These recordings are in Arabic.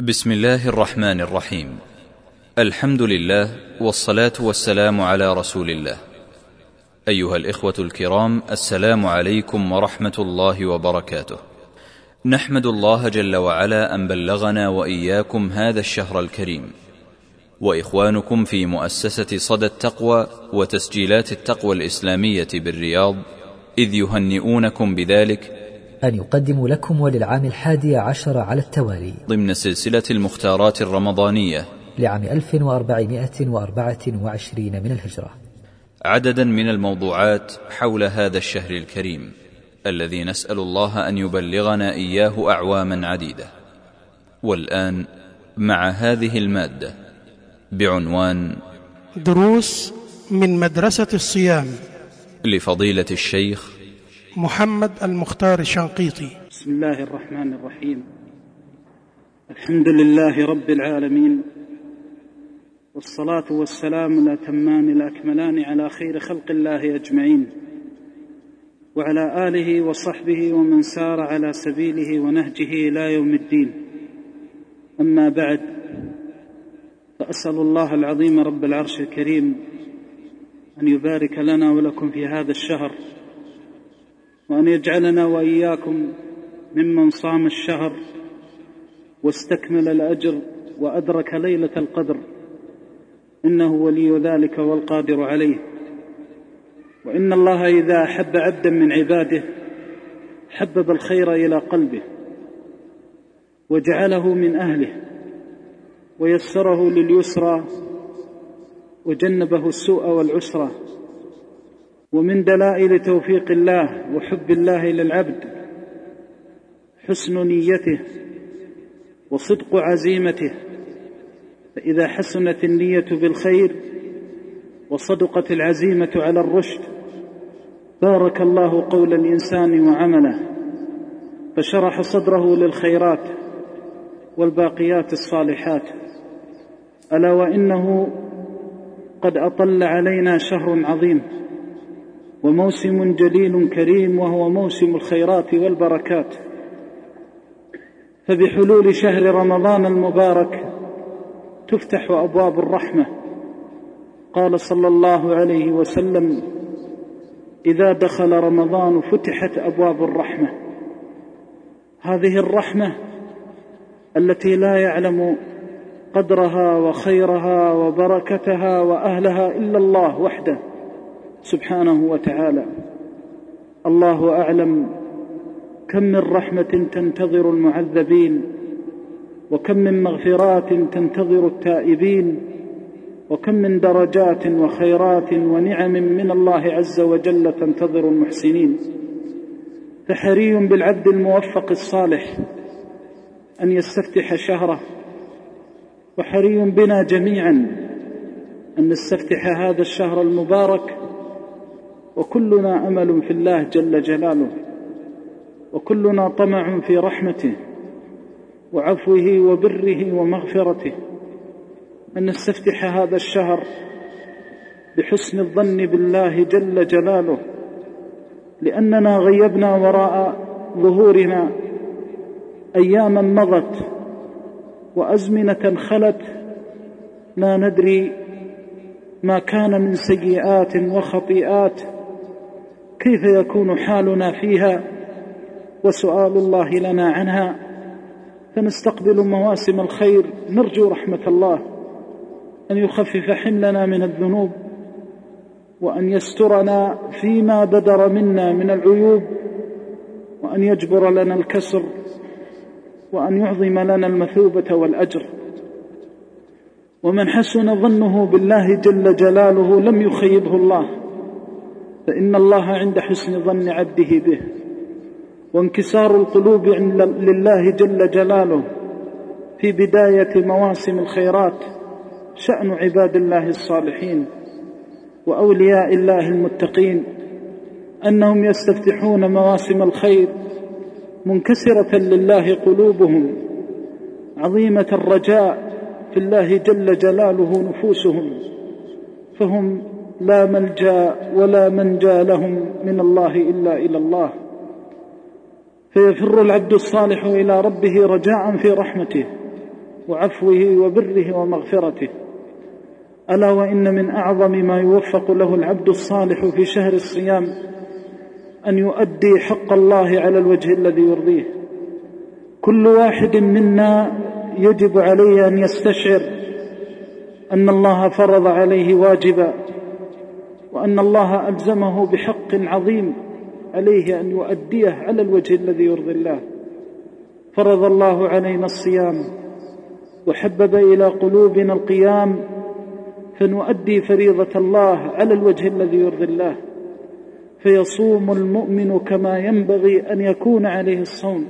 بسم الله الرحمن الرحيم. الحمد لله والصلاة والسلام على رسول الله. أيها الإخوة الكرام السلام عليكم ورحمة الله وبركاته. نحمد الله جل وعلا أن بلغنا وإياكم هذا الشهر الكريم. وإخوانكم في مؤسسة صدى التقوى وتسجيلات التقوى الإسلامية بالرياض إذ يهنئونكم بذلك أن يقدم لكم وللعام الحادي عشر على التوالي. ضمن سلسلة المختارات الرمضانية. لعام 1424 من الهجرة. عددا من الموضوعات حول هذا الشهر الكريم الذي نسأل الله أن يبلغنا إياه أعواما عديدة. والآن مع هذه المادة بعنوان دروس من مدرسة الصيام. لفضيلة الشيخ محمد المختار الشنقيطي بسم الله الرحمن الرحيم. الحمد لله رب العالمين. والصلاة والسلام الأتمان الأكملان على خير خلق الله أجمعين. وعلى آله وصحبه ومن سار على سبيله ونهجه إلى يوم الدين. أما بعد فأسأل الله العظيم رب العرش الكريم أن يبارك لنا ولكم في هذا الشهر وأن يجعلنا وإياكم ممن صام الشهر واستكمل الأجر وأدرك ليلة القدر. إنه ولي ذلك والقادر عليه. وإن الله إذا أحب عبدا من عباده حبب الخير إلى قلبه وجعله من أهله ويسره لليسرى وجنبه السوء والعسرى. ومن دلائل توفيق الله وحب الله للعبد حسن نيته وصدق عزيمته فإذا حسنت النية بالخير وصدقت العزيمة على الرشد بارك الله قول الإنسان وعمله فشرح صدره للخيرات والباقيات الصالحات. ألا وإنه قد أطل علينا شهر عظيم. وموسم جليل كريم وهو موسم الخيرات والبركات. فبحلول شهر رمضان المبارك تفتح أبواب الرحمة. قال صلى الله عليه وسلم إذا دخل رمضان فتحت أبواب الرحمة. هذه الرحمة التي لا يعلم قدرها وخيرها وبركتها وأهلها إلا الله وحده. سبحانه وتعالى. الله أعلم كم من رحمة تنتظر المعذبين وكم من مغفرات تنتظر التائبين وكم من درجات وخيرات ونعم من الله عز وجل تنتظر المحسنين. فحري بالعبد الموفق الصالح أن يستفتح شهره وحري بنا جميعا أن نستفتح هذا الشهر المبارك وكلنا أمل في الله جل جلاله وكلنا طمع في رحمته وعفوه وبره ومغفرته. أن نستفتح هذا الشهر بحسن الظن بالله جل جلاله لأننا غيبنا وراء ظهورنا. أياما مضت وأزمنة خلت لا ندري ما كان من سيئات وخطيئات. كيف يكون حالنا فيها وسؤال الله لنا عنها؟ فنستقبل مواسم الخير. نرجو رحمة الله أن يخفف حملنا من الذنوب وأن يسترنا فيما بدر منا من العيوب وأن يجبر لنا الكسر وأن يعظم لنا المثوبة والأجر. ومن حسن ظنه بالله جل جلاله لم يخيبه الله. فإن الله عند حسن ظن عبده به وانكسار القلوب لله جل جلاله في بداية مواسم الخيرات شأن عباد الله الصالحين وأولياء الله المتقين أنهم يستفتحون مواسم الخير منكسرة لله قلوبهم عظيمة الرجاء في الله جل جلاله نفوسهم فهم لا ملجأ ولا منجأ لهم من الله إلا إلى الله. فيفر العبد الصالح إلى ربه رجاء في رحمته وعفوه وبره ومغفرته. ألا وإن من أعظم ما يوفق له العبد الصالح في شهر الصيام أن يؤدي حق الله على الوجه الذي يرضيه. كل واحد منا يجب عليه أن يستشعر أن الله فرض عليه واجبا وأن الله ألزمه بحق عظيم عليه أن يؤديه على الوجه الذي يرضي الله. فرض الله علينا الصيام وحبب إلى قلوبنا القيام فنؤدي فريضة الله على الوجه الذي يرضي الله. فيصوم المؤمن كما ينبغي أن يكون عليه الصوم.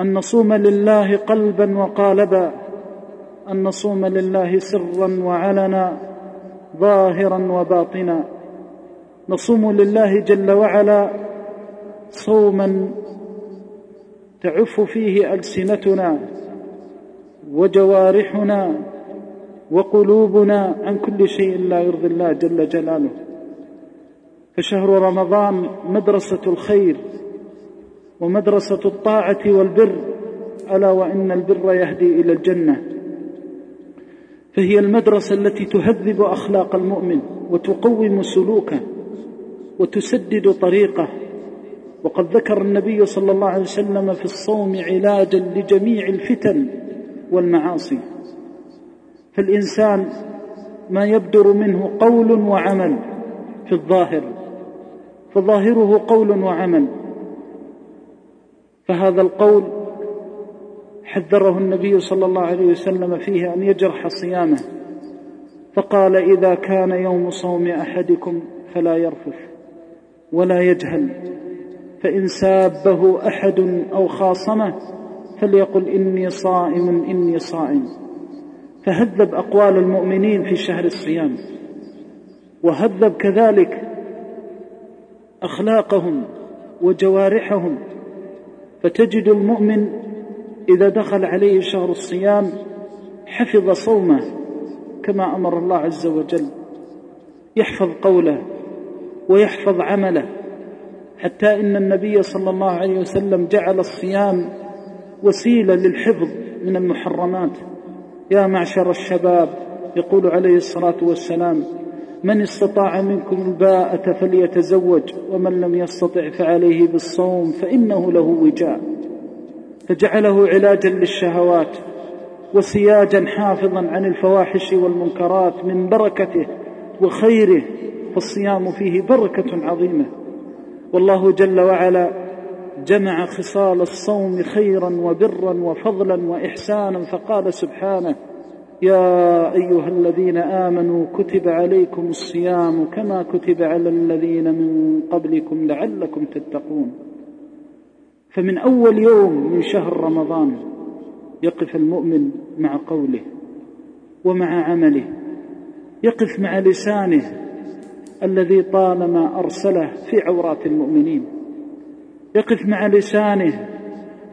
أن نصوم لله قلبا وقالبا أن نصوم لله سرا وعلنا ظاهرا وباطنا. نصوم لله جل وعلا صوما تعف فيه ألسنتنا وجوارحنا وقلوبنا عن كل شيء لا يرضي الله جل جلاله. فشهر رمضان مدرسة الخير ومدرسة الطاعة والبر. ألا وإن البر يهدي إلى الجنة. فهي المدرسة التي تهذب أخلاق المؤمن وتقوم سلوكه وتسدد طريقه. وقد ذكر النبي صلى الله عليه وسلم في الصوم علاجا لجميع الفتن والمعاصي. فالإنسان ما يبدر منه قول وعمل في الظاهر فظاهره قول وعمل. فهذا القول حذره النبي صلى الله عليه وسلم فيه أن يجرح صيامه فقال إذا كان يوم صوم أحدكم فلا يرفث ولا يجهل فإن سابه أحد أو خاصمه فليقل إني صائم إني صائم. فهذب أقوال المؤمنين في شهر الصيام وهذب كذلك أخلاقهم وجوارحهم فتجد المؤمن إذا دخل عليه شهر الصيام حفظ صومه كما أمر الله عز وجل. يحفظ قوله ويحفظ عمله حتى إن النبي صلى الله عليه وسلم جعل الصيام وسيلة للحفظ من المحرمات. يا معشر الشباب يقول عليه الصلاة والسلام من استطاع منكم الباءة فليتزوج ومن لم يستطع فعليه بالصوم فإنه له وجاء. فجعله علاجا للشهوات وسياجا حافظا عن الفواحش والمنكرات من بركته وخيره فالصيام فيه بركة عظيمة. والله جل وعلا جمع خصال الصوم خيرا وبرا وفضلا وإحسانا فقال سبحانه يا أيها الذين آمنوا كتب عليكم الصيام كما كتب على الذين من قبلكم لعلكم تتقون. فمن أول يوم من شهر رمضان يقف المؤمن مع قوله ومع عمله يقف مع لسانه الذي طالما أرسله في عورات المؤمنين يقف مع لسانه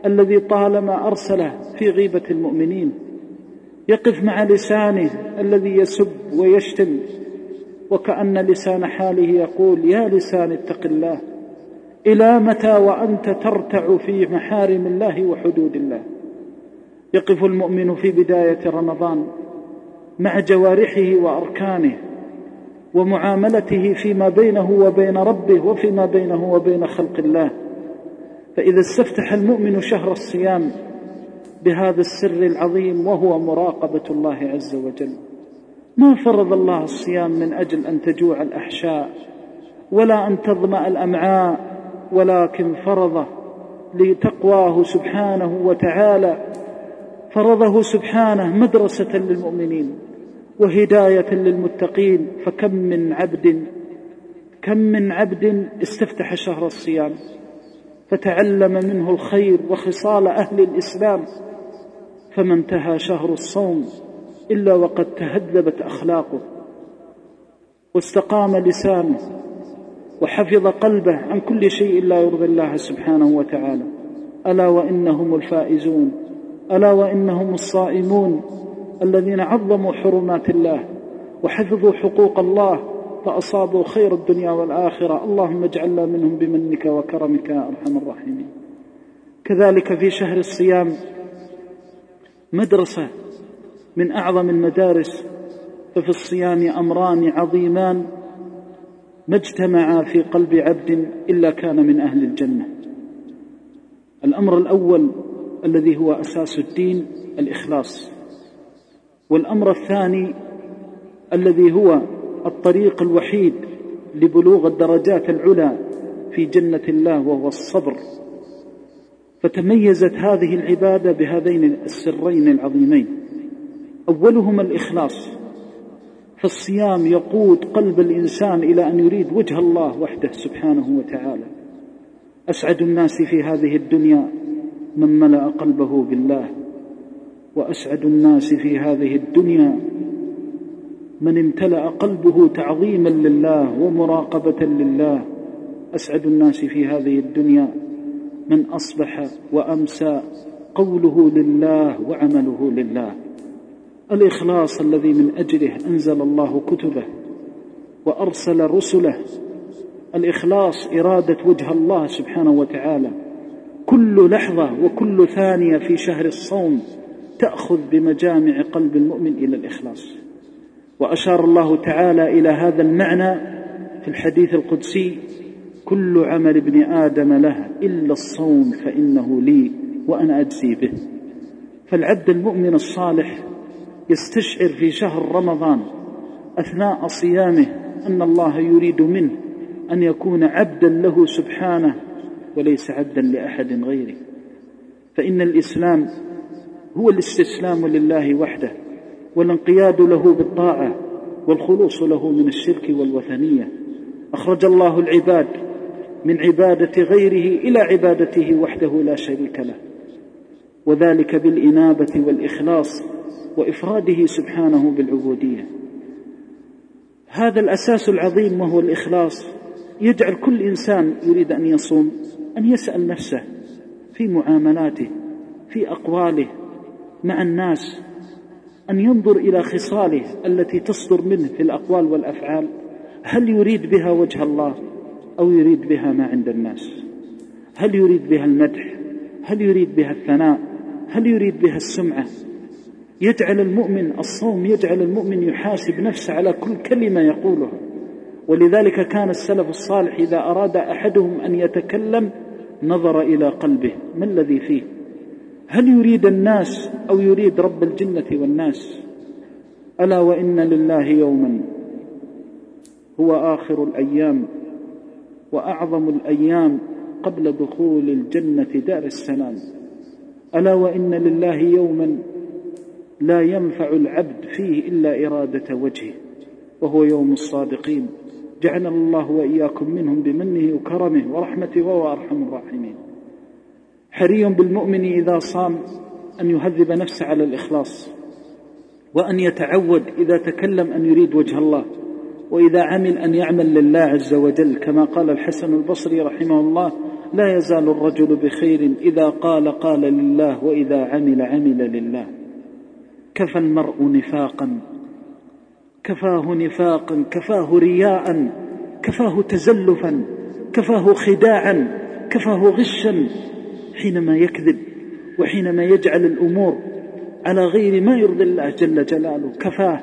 الذي طالما أرسله في غيبة المؤمنين يقف مع لسانه الذي يسب ويشتم وكأن لسان حاله يقول يا لسان اتق الله. إلى متى وأنت ترتع في محارم الله وحدود الله؟ يقف المؤمن في بداية رمضان مع جوارحه وأركانه ومعاملته فيما بينه وبين ربه وفيما بينه وبين خلق الله. فإذا استفتح المؤمن شهر الصيام بهذا السر العظيم وهو مراقبة الله عز وجل. ما فرض الله الصيام من أجل أن تجوع الأحشاء ولا أن تظمأ الأمعاء ولكن فرضه لتقواه سبحانه وتعالى. فرضه سبحانه مدرسة للمؤمنين وهداية للمتقين. فكم من عبد كم من عبد استفتح شهر الصيام فتعلم منه الخير وخصال أهل الإسلام. فما انتهى شهر الصوم إلا وقد تهذبت أخلاقه واستقام لسانه وحفظ قلبه عن كل شيء لا يرضي الله سبحانه وتعالى. ألا وإنهم الفائزون. ألا وإنهم الصائمون. الذين عظموا حرمات الله وحفظوا حقوق الله فأصابوا خير الدنيا والآخرة. اللهم اجعلنا منهم بمنك وكرمك يا أرحم الراحمين. كذلك في شهر الصيام مدرسة من أعظم المدارس. ففي الصيام أمران عظيمان. ما اجتمعا في قلب عبد إلا كان من أهل الجنة. الأمر الأول الذي هو أساس الدين الإخلاص. والأمر الثاني الذي هو الطريق الوحيد لبلوغ الدرجات العلى في جنة الله وهو الصبر. فتميزت هذه العبادة بهذين السرين العظيمين. أولهما الإخلاص. فالصيام يقود قلب الإنسان إلى أن يريد وجه الله وحده سبحانه وتعالى. أسعد الناس في هذه الدنيا من ملأ قلبه بالله وأسعد الناس في هذه الدنيا من امتلأ قلبه تعظيما لله ومراقبة لله. أسعد الناس في هذه الدنيا من أصبح وأمسى قوله لله وعمله لله. الإخلاص الذي من أجله أنزل الله كتبه وأرسل رسله. الإخلاص إرادة وجه الله سبحانه وتعالى. كل لحظة وكل ثانية في شهر الصوم تأخذ بمجامع قلب المؤمن إلى الإخلاص. وأشار الله تعالى إلى هذا المعنى في الحديث القدسي كل عمل ابن آدم له إلا الصوم فإنه لي وأنا أجزي به. فالعبد المؤمن الصالح يستشعر في شهر رمضان أثناء صيامه أن الله يريد منه أن يكون عبدا له سبحانه وليس عبدا لأحد غيره. فإن الإسلام هو الاستسلام لله وحده والانقياد له بالطاعة والخلوص له من الشرك والوثنية. أخرج الله العباد من عبادة غيره إلى عبادته وحده لا شريك له. وذلك بالإنابة والإخلاص وإفراده سبحانه بالعبودية. هذا الأساس العظيم وهو الإخلاص. يجعل كل إنسان يريد أن يصوم أن يسأل نفسه في معاملاته في أقواله مع الناس أن ينظر إلى خصاله التي تصدر منه في الأقوال والأفعال. هل يريد بها وجه الله أو يريد بها ما عند الناس؟ هل يريد بها المدح؟ هل يريد بها الثناء؟ هل يريد بها السمعة؟ يجعل المؤمن الصوم يجعل المؤمن يحاسب نفسه على كل كلمة يقولها. ولذلك كان السلف الصالح إذا أراد أحدهم أن يتكلم نظر إلى قلبه. ما الذي فيه؟ هل يريد الناس أو يريد رب الجنة والناس؟ ألا وإن لله يوما هو آخر الأيام وأعظم الأيام قبل دخول الجنة دار السلام. ألا وإن لله يوما لا ينفع العبد فيه إلا إرادة وجهه وهو يوم الصادقين. جعلنا الله وإياكم منهم بمنه وكرمه ورحمته وهو أرحم الراحمين. حري بالمؤمن إذا صام أن يهذب نفسه على الإخلاص وأن يتعود إذا تكلم أن يريد وجه الله وإذا عمل أن يعمل لله عز وجل كما قال الحسن البصري رحمه الله لا يزال الرجل بخير إذا قال قال لله وإذا عمل عمل لله. كفى المرء نفاقا كفاه نفاقا كفاه رياء كفاه تزلفا كفاه خداعا كفاه غشا. حينما يكذب وحينما يجعل الأمور على غير ما يرضي الله جل جلاله كفاه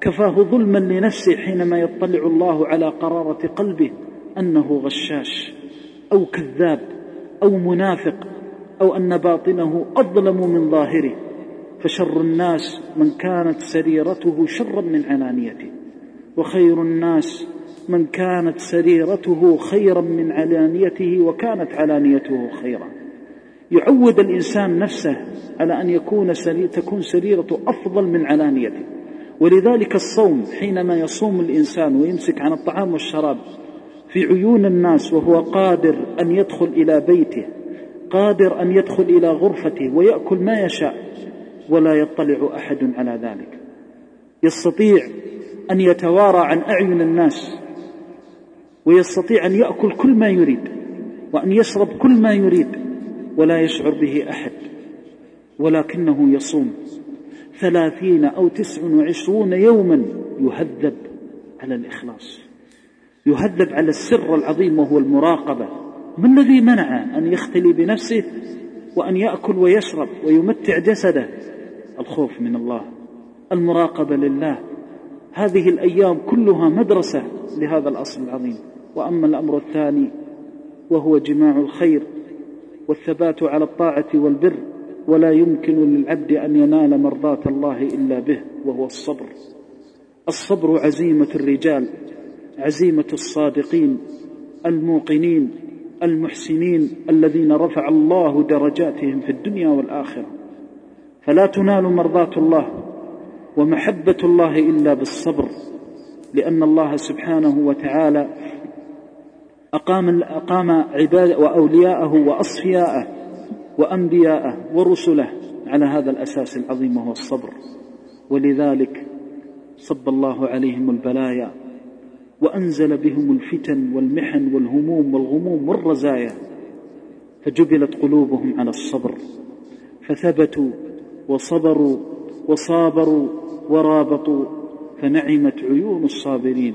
كفاه ظلما لنفسه حينما يطلع الله على قرارة قلبه أنه غشاش. أو كذاب أو منافق أو أن باطنه أظلم من ظاهره فشر الناس من كانت سريرته شرا من علانيته وخير الناس من كانت سريرته خيرا من علانيته وكانت علانيته خيرا. يعود الإنسان نفسه على أن يكون سري... تكون سريرته أفضل من علانيته ولذلك الصوم حينما يصوم الإنسان ويمسك عن الطعام والشراب في عيون الناس وهو قادر أن يدخل إلى بيته قادر أن يدخل إلى غرفته ويأكل ما يشاء ولا يطلع أحد على ذلك. يستطيع أن يتوارى عن أعين الناس ويستطيع أن يأكل كل ما يريد وأن يشرب كل ما يريد ولا يشعر به أحد ولكنه يصوم ثلاثين أو تسع وعشرون يوما يهذب على الإخلاص. يهذب على السر العظيم وهو المراقبة. ما الذي منعه أن يختلي بنفسه وأن يأكل ويشرب ويمتع جسده؟ الخوف من الله المراقبة لله. هذه الأيام كلها مدرسة لهذا الأصل العظيم. وأما الأمر الثاني وهو جماع الخير والثبات على الطاعة والبر ولا يمكن للعبد أن ينال مرضاة الله إلا به وهو الصبر. الصبر عزيمة الرجال. عزيمة الصادقين الموقنين المحسنين الذين رفع الله درجاتهم في الدنيا والآخرة. فلا تنال مرضاة الله ومحبة الله إلا بالصبر لأن الله سبحانه وتعالى أقام أقام عباد وأولياءه وأصفياءه وأنبياءه ورسله على هذا الأساس العظيم وهو الصبر. ولذلك صب الله عليهم البلايا وأنزل بهم الفتن والمحن والهموم والغموم والرزايا فجبلت قلوبهم على الصبر فثبتوا وصبروا وصابروا ورابطوا فنعمت عيون الصابرين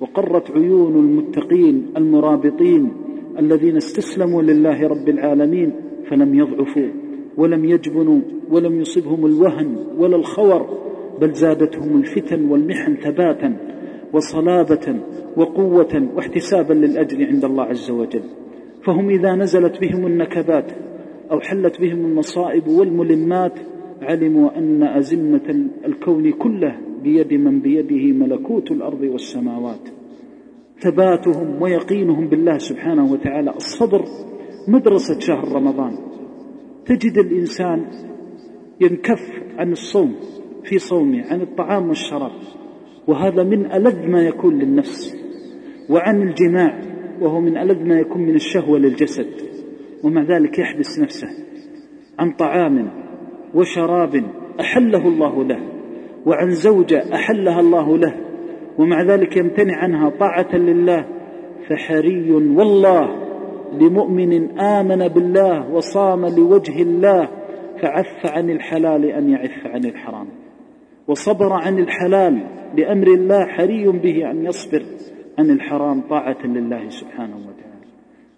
وقرت عيون المتقين المرابطين الذين استسلموا لله رب العالمين فلم يضعفوا ولم يجبنوا ولم يصبهم الوهن ولا الخور بل زادتهم الفتن والمحن ثباتا وصلابة وقوة واحتسابا للأجر عند الله عز وجل. فهم إذا نزلت بهم النكبات أو حلت بهم المصائب والملمات علموا أن أزمة الكون كله بيد من بيده ملكوت الأرض والسماوات. ثباتهم ويقينهم بالله سبحانه وتعالى الصبر مدرسة شهر رمضان. تجد الإنسان ينكف عن الصوم في صومه عن الطعام والشراب. وهذا من ألذ ما يكون للنفس وعن الجماع وهو من ألذ ما يكون من الشهوة للجسد ومع ذلك يحبس نفسه عن طعام وشراب أحله الله له وعن زوجة أحلها الله له ومع ذلك يمتنع عنها طاعة لله فحري والله لمؤمن آمن بالله وصام لوجه الله فعف عن الحلال أن يعف عن الحرام. وصبر عن الحلال بأمر الله حري به أن يصبر عن الحرام طاعة لله سبحانه وتعالى.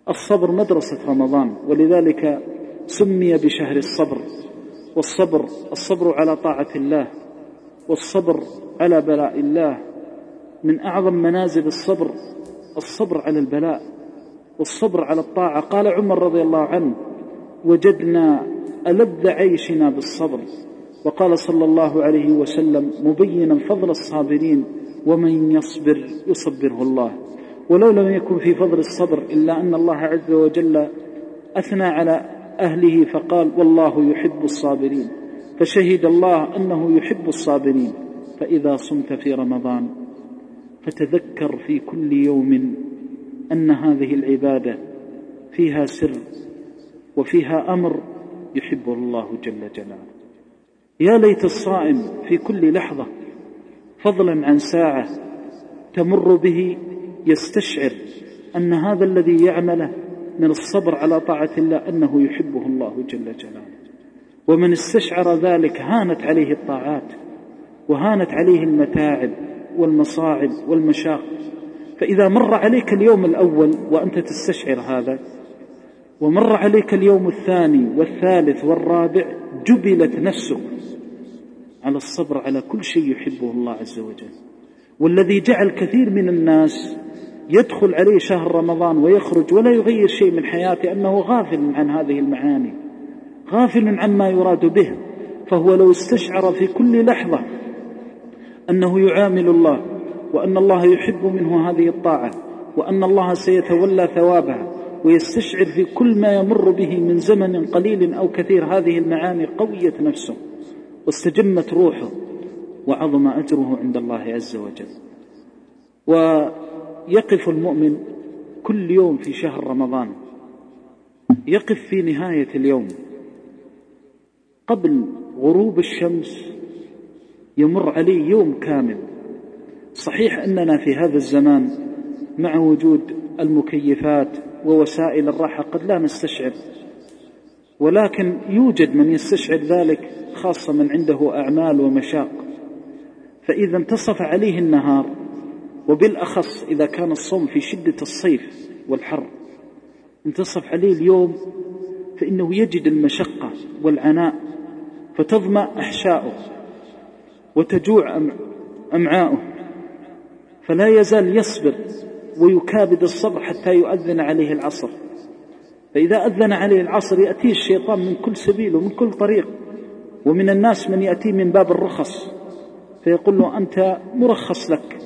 الصبر مدرسة رمضان ولذلك سمي بشهر الصبر. والصبر الصبر على طاعة الله والصبر على بلاء الله. من أعظم منازل الصبر الصبر على البلاء والصبر على الطاعة. قال عمر رضي الله عنه وجدنا ألذ عيشنا بالصبر. وقال صلى الله عليه وسلم مبينا فضل الصابرين ومن يصبر يصبره الله. ولو لم يكن في فضل الصبر إلا أن الله عز وجل أثنى على أهله فقال والله يحب الصابرين. فشهد الله أنه يحب الصابرين. فإذا صمت في رمضان فتذكر في كل يوم أن هذه العبادة فيها سر وفيها أمر يحبه الله جل جلاله. يا ليت الصائم في كل لحظة فضلا عن ساعة تمر به يستشعر أن هذا الذي يعمله من الصبر على طاعة الله أنه يحبه الله جل جلاله. ومن استشعر ذلك هانت عليه الطاعات وهانت عليه المتاعب والمصاعب والمشاق. فإذا مر عليك اليوم الأول وأنت تستشعر هذا ومر عليك اليوم الثاني والثالث والرابع جبلت نفسك على الصبر على كل شيء يحبه الله عز وجل. والذي جعل كثير من الناس يدخل عليه شهر رمضان ويخرج ولا يغير شيء من حياته أنه غافل عن هذه المعاني غافل عما يراد به. فهو لو استشعر في كل لحظة أنه يعامل الله وأن الله يحب منه هذه الطاعة وأن الله سيتولى ثوابها ويستشعر في كل ما يمر به من زمن قليل أو كثير هذه المعاني قويت نفسه واستجمت روحه وعظم أجره عند الله عز وجل. ويقف المؤمن كل يوم في شهر رمضان. يقف في نهاية اليوم. قبل غروب الشمس يمر عليه يوم كامل. صحيح أننا في هذا الزمان مع وجود المكيفات ووسائل الراحة قد لا نستشعر. ولكن يوجد من يستشعر ذلك خاصة من عنده أعمال ومشاق. فإذا انتصف عليه النهار وبالأخص إذا كان الصوم في شدة الصيف والحر انتصف عليه اليوم فإنه يجد المشقة والعناء فتظمأ أحشاؤه وتجوع أمعاؤه فلا يزال يصبر ويكابد الصبر حتى يؤذن عليه العصر. فإذا أذن عليه العصر يأتيه الشيطان من كل سبيل ومن كل طريق ومن الناس من يأتيه من باب الرخص فيقول له أنت مرخص لك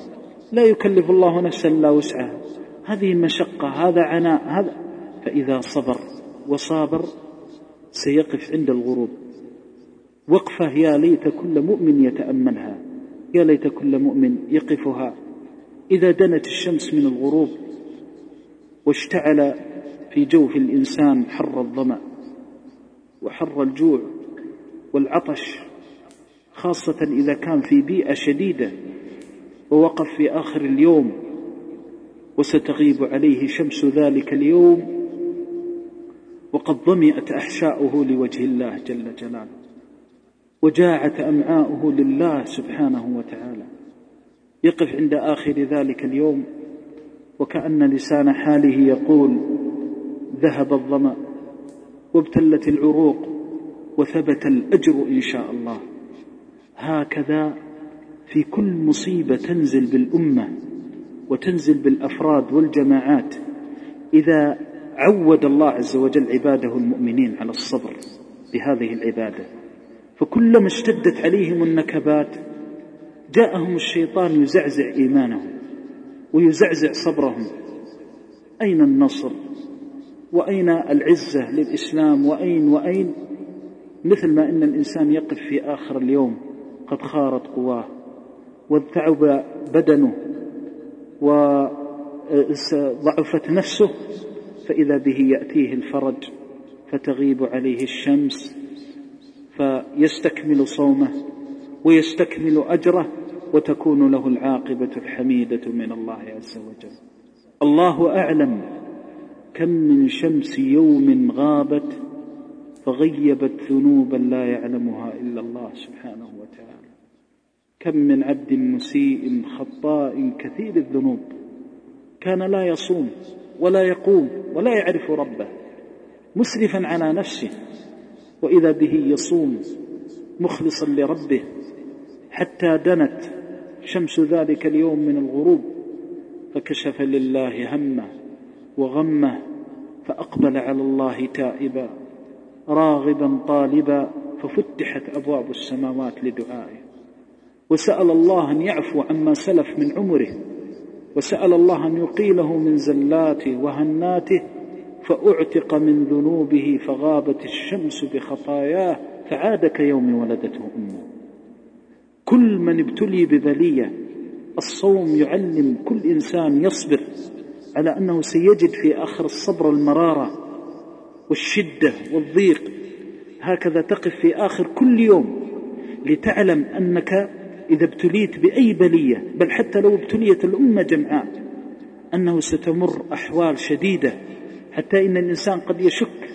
لا يكلف الله نفسا إلا وسعها. هذه مشقة هذا عناء هذا. فإذا صبر وصابر سيقف عند الغروب. وقفة يا ليت كل مؤمن يتأملها يا ليت كل مؤمن يقفها. إذا دنت الشمس من الغروب واشتعل في جوف الإنسان حر الظمأ وحر الجوع والعطش خاصة إذا كان في بيئة شديدة ووقف في آخر اليوم وستغيب عليه شمس ذلك اليوم وقد ضمئت أحشاؤه لوجه الله جل جلاله وجاعت أمعاؤه لله سبحانه وتعالى. يقف عند آخر ذلك اليوم وكأن لسان حاله يقول ذهب الظمأ وابتلت العروق وثبت الأجر إن شاء الله. هكذا في كل مصيبة تنزل بالأمة وتنزل بالأفراد والجماعات إذا عود الله عز وجل عباده المؤمنين على الصبر بهذه العبادة. فكلما اشتدت عليهم النكبات جاءهم الشيطان يزعزع إيمانهم ويزعزع صبرهم. أين النصر؟ وأين العزة للإسلام؟ وأين وأين؟ مثل ما أن الإنسان يقف في آخر اليوم قد خارت قواه وتعب بدنه وضعفت نفسه فإذا به يأتيه الفرج فتغيب عليه الشمس فيستكمل صومه ويستكمل أجره وتكون له العاقبة الحميدة من الله عز وجل. الله أعلم كم من شمس يوم غابت فغيبت ذنوبا لا يعلمها إلا الله سبحانه وتعالى. كم من عبد مسيء خطاء كثير الذنوب. كان لا يصوم ولا يقوم ولا يعرف ربه مسرفا على نفسه وإذا به يصوم مخلصا لربه حتى دنت شمس ذلك اليوم من الغروب فكشف لله همه وغمه فأقبل على الله تائبا راغبا طالبا ففتحت أبواب السماوات لدعائه. وسأل الله أن يعفو عما سلف من عمره وسأل الله أن يقيله من زلاته وهناته فأعتق من ذنوبه فغابت الشمس بخطاياه فعاد كيوم ولدته أمه. كل من ابتلي ببلية الصوم يعلم كل إنسان يصبر على أنه سيجد في آخر الصبر المرارة والشدة والضيق. هكذا تقف في آخر كل يوم لتعلم أنك إذا ابتليت بأي بلية بل حتى لو ابتليت الأمة جمعاء أنه ستمر أحوال شديدة حتى إن الإنسان قد يشك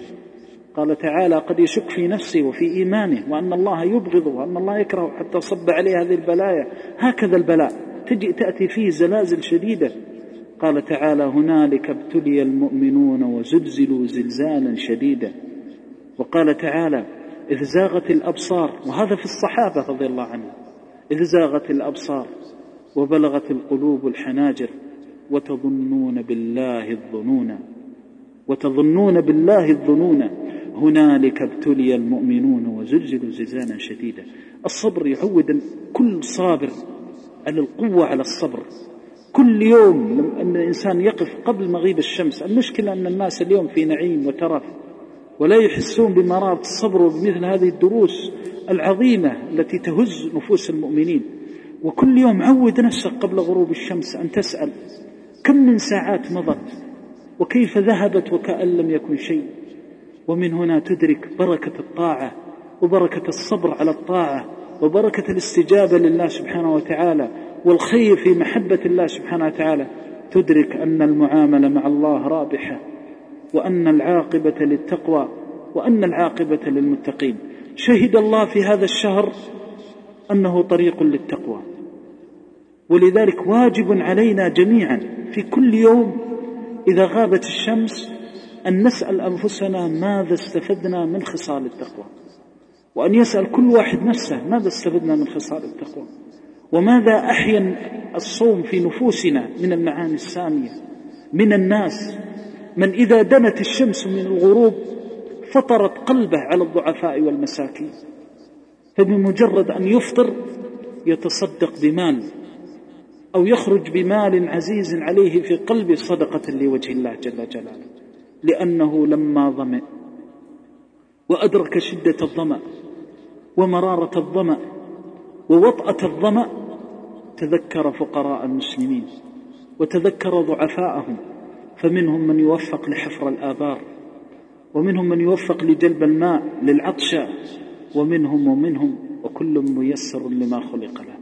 قال تعالى قد يشك في نفسه وفي إيمانه وأن الله يبغضه وأن الله يكره حتى صب عليه هذه البلايا. هكذا البلاء تجي تأتي فيه زلازل شديدة. قال تعالى هنالك ابتلي المؤمنون وزلزلوا زلزالا شديدا. وقال تعالى إذ زاغت الأبصار وهذا في الصحابة رضي الله عنهم. إذ زاغت الأبصار وبلغت القلوب الحناجر وتظنون بالله الظنون. وتظنون بالله الظنون. هنالك ابتلي المؤمنون وزلزلوا زلزالا شديدا. الصبر يعود كل صابر على القوة على الصبر. كل يوم أن الإنسان يقف قبل مغيب الشمس. المشكلة أن الناس اليوم في نعيم وترف ولا يحسون بمرارة الصبر وبمثل هذه الدروس العظيمة التي تهز نفوس المؤمنين. وكل يوم عود نفسك قبل غروب الشمس أن تسأل كم من ساعات مضت؟ وكيف ذهبت وكأن لم يكن شيء؟ ومن هنا تدرك بركة الطاعة وبركة الصبر على الطاعة وبركة الاستجابة لله سبحانه وتعالى والخير في محبة الله سبحانه وتعالى. تدرك أن المعاملة مع الله رابحة وأن العاقبة للتقوى وأن العاقبة للمتقين. شهد الله في هذا الشهر أنه طريق للتقوى. ولذلك واجب علينا جميعا في كل يوم إذا غابت الشمس أن نسأل أنفسنا ماذا استفدنا من خصال التقوى. وأن يسأل كل واحد نفسه ماذا استفدنا من خصال التقوى. وماذا أحيا الصوم في نفوسنا من المعاني السامية. من الناس. من إذا دنت الشمس من الغروب فطرت قلبه على الضعفاء والمساكين. فبمجرد أن يفطر يتصدق بمال. أو يخرج بمال عزيز عليه في قلبه صدقة لوجه الله جل جلاله. لأنه لما ظمئ وأدرك شدة الظمأ ومرارة الظمأ ووطأة الظمأ تذكر فقراء المسلمين وتذكر ضعفاءهم. فمنهم من يوفق لحفر الآبار ومنهم من يوفق لجلب الماء للعطشة ومنهم ومنهم وكل ميسر لما خلق له.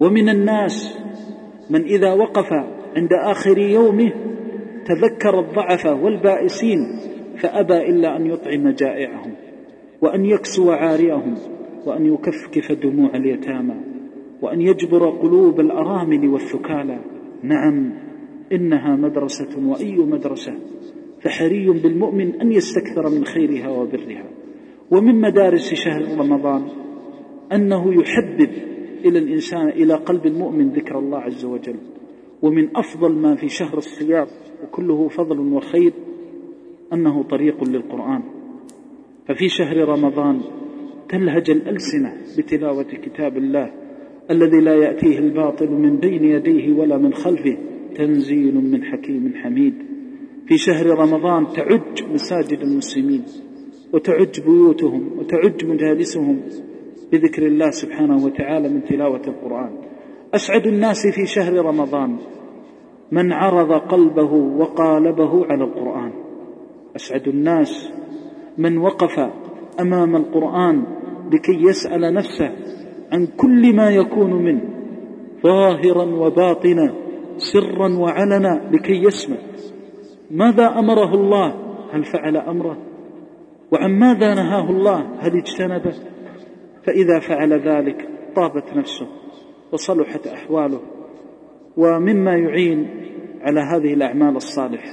ومن الناس من إذا وقف عند آخر يومه تذكر الضعف والبائسين فأبى إلا أن يطعم جائعهم وأن يكسو عاريهم وأن يكفكف دموع اليتامى وأن يجبر قلوب الأرامل والثكالى. نعم إنها مدرسة وأي مدرسة فحري بالمؤمن أن يستكثر من خيرها وبرها. ومن مدارس شهر رمضان أنه يحبب إلى الإنسان إلى قلب المؤمن ذكر الله عز وجل. ومن أفضل ما في شهر الصيام وكله فضل وخير أنه طريق للقرآن. ففي شهر رمضان تلهج الألسنة بتلاوة كتاب الله الذي لا يأتيه الباطل من بين يديه ولا من خلفه تنزيل من حكيم حميد. في شهر رمضان تعج مساجد المسلمين وتعج بيوتهم وتعج مجالسهم بذكر الله سبحانه وتعالى من تلاوة القرآن. أسعد الناس في شهر رمضان من عرض قلبه وقالبه على القرآن. أسعد الناس من وقف أمام القرآن لكي يسأل نفسه عن كل ما يكون منه ظاهرا وباطنا سرا وعلنا لكي يسمع. ماذا أمره الله؟ هل فعل أمره؟ وعن ماذا نهاه الله؟ هل اجتنبه؟ فإذا فعل ذلك طابت نفسه وصلحت أحواله. ومما يعين على هذه الأعمال الصالحة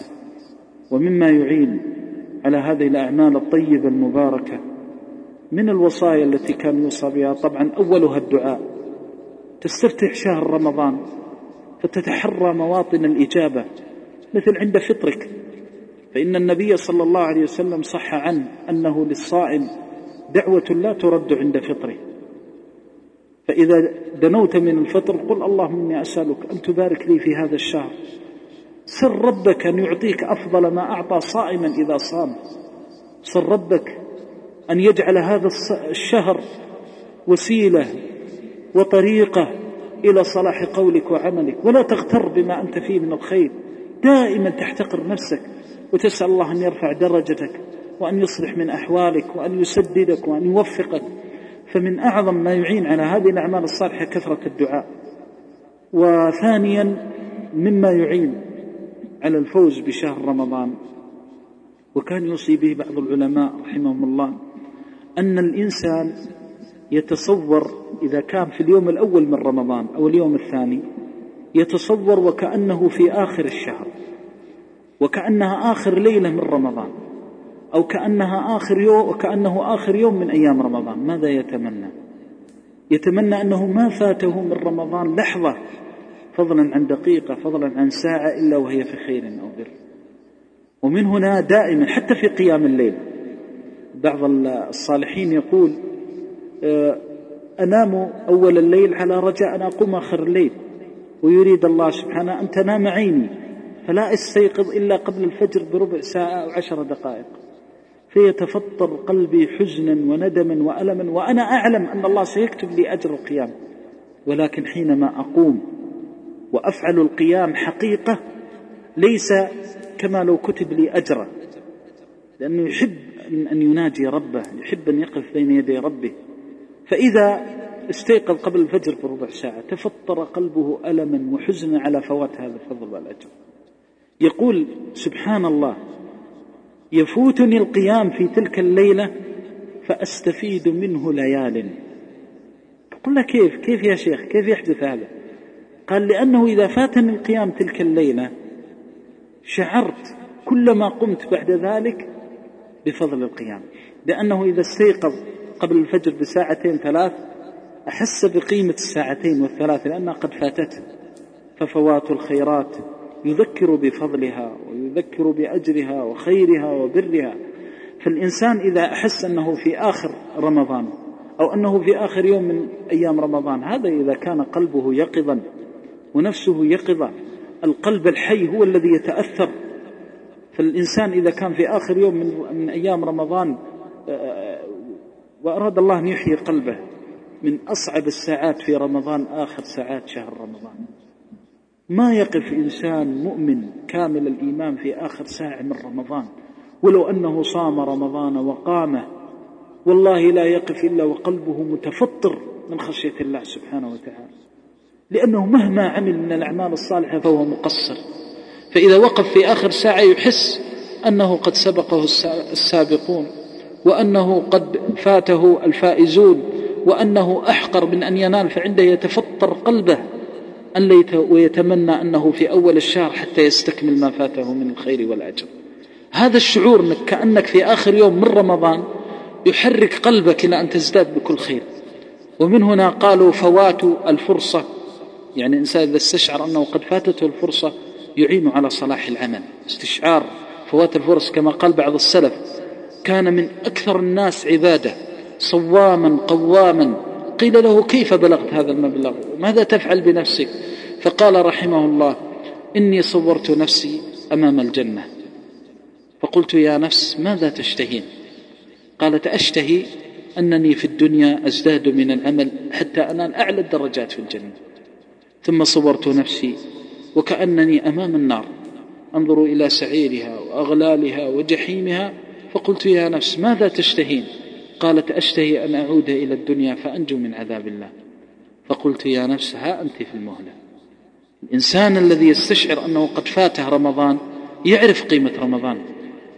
ومما يعين على هذه الأعمال الطيبة المباركة. من الوصايا التي كان يوصى بها؟ طبعا أولها الدعاء. تستفتح شهر رمضان فتتحرى مواطن الإجابة مثل عند فطرك. فإن النبي صلى الله عليه وسلم صح عنه أنه للصائم دعوة لا ترد عند فطره. فإذا دنوت من الفطر قل اللهم إني أسألك أن تبارك لي في هذا الشهر. سر ربك أن يعطيك أفضل ما أعطى صائما إذا صام. سر ربك أن يجعل هذا الشهر وسيلة وطريقة إلى صلاح قولك وعملك. ولا تغتر بما أنت فيه من الخير. دائما تحتقر نفسك وتسأل الله أن يرفع درجتك وأن يصلح من أحوالك وأن يسددك وأن يوفقك. فمن أعظم ما يعين على هذه الأعمال الصالحة كثرة الدعاء. وثانيا مما يعين على الفوز بشهر رمضان. وكان يوصي به بعض العلماء رحمهم الله أن الإنسان يتصور إذا كان في اليوم الأول من رمضان أو اليوم الثاني يتصور وكأنه في آخر الشهر وكأنها آخر ليلة من رمضان. أو كأنها آخر يوم وكأنه آخر يوم من أيام رمضان. ماذا يتمنى؟ يتمنى أنه ما فاته من رمضان لحظة فضلا عن دقيقة فضلا عن ساعة إلا وهي في خير أو بر. ومن هنا دائما حتى في قيام الليل بعض الصالحين يقول آه، أنام أول الليل على رجاء أن أقوم آخر الليل. ويريد الله سبحانه أن تنام عيني فلا أستيقظ إلا قبل الفجر بربع ساعة أو عشر دقائق. فيتفطر قلبي حزنا وندما وألما وأنا أعلم أن الله سيكتب لي أجر القيام. ولكن حينما أقوم وأفعل القيام حقيقة ليس كما لو كتب لي أجرا. لأنه يحب أن يناجي ربه يحب أن يقف بين يدي ربه. فإذا استيقظ قبل الفجر بربع ساعة تفطر قلبه ألما وحزنا على فوات هذا الفضل والأجر. يقول سبحان الله يفوتني القيام في تلك الليلة فأستفيد منه ليال قلنا كيف؟ كيف يا شيخ؟ كيف يحدث هذا؟ قال لأنه إذا فاتني القيام تلك الليلة شعرت كلما قمت بعد ذلك بفضل القيام. لأنه إذا استيقظ قبل الفجر بساعتين ثلاث أحس بقيمة الساعتين والثلاث لأنها قد فاتته. ففوات الخيرات يذكر بفضلها ويذكر بأجرها وخيرها وبرها. فالإنسان إذا أحس أنه في آخر رمضان أو أنه في آخر يوم من أيام رمضان هذا إذا كان قلبه يقظا ونفسه يقظة القلب الحي هو الذي يتأثر. فالإنسان إذا كان في آخر يوم من, من أيام رمضان آه، وأراد الله أن يحيي قلبه من أصعب الساعات في رمضان آخر ساعات شهر رمضان. ما يقف إنسان مؤمن كامل الإيمان في آخر ساعة من رمضان؟ ولو أنه صام رمضان وقامه والله لا يقف إلا وقلبه متفطر من خشية الله سبحانه وتعالى. لأنه مهما عمل من الأعمال الصالحة فهو مقصر. فإذا وقف في آخر ساعة يحس أنه قد سبقه السابقون وأنه قد فاته الفائزون وأنه أحقر من أن ينال فعنده يتفطر قلبه. أن ليت ويتمنى أنه في أول الشهر حتى يستكمل ما فاته من الخير والأجر. هذا الشعور أنك كأنك في آخر يوم من رمضان يحرك قلبك إلى أن تزداد بكل خير. ومن هنا قالوا فوات الفرصة. يعني الإنسان إذا استشعر أنه قد فاتته الفرصة يعين على صلاح العمل. استشعار فوات الفرص كما قال بعض السلف كان من أكثر الناس عبادة. صواما قواما قيل له كيف بلغت هذا المبلغ؟ ماذا تفعل بنفسك؟ فقال رحمه الله إني صورت نفسي أمام الجنة. فقلت يا نفس ماذا تشتهين قالت أشتهي أنني في الدنيا أزداد من العمل حتى أنال أعلى الدرجات في الجنة. ثم صورت نفسي وكأنني أمام النار. أنظر إلى سعيرها وأغلالها وجحيمها فقلت يا نفس ماذا تشتهين؟ قالت أشتهي أن أعود إلى الدنيا فأنجو من عذاب الله. فقلت يا نفس ها أنت في المهلة. الإنسان الذي يستشعر أنه قد فاته رمضان يعرف قيمة رمضان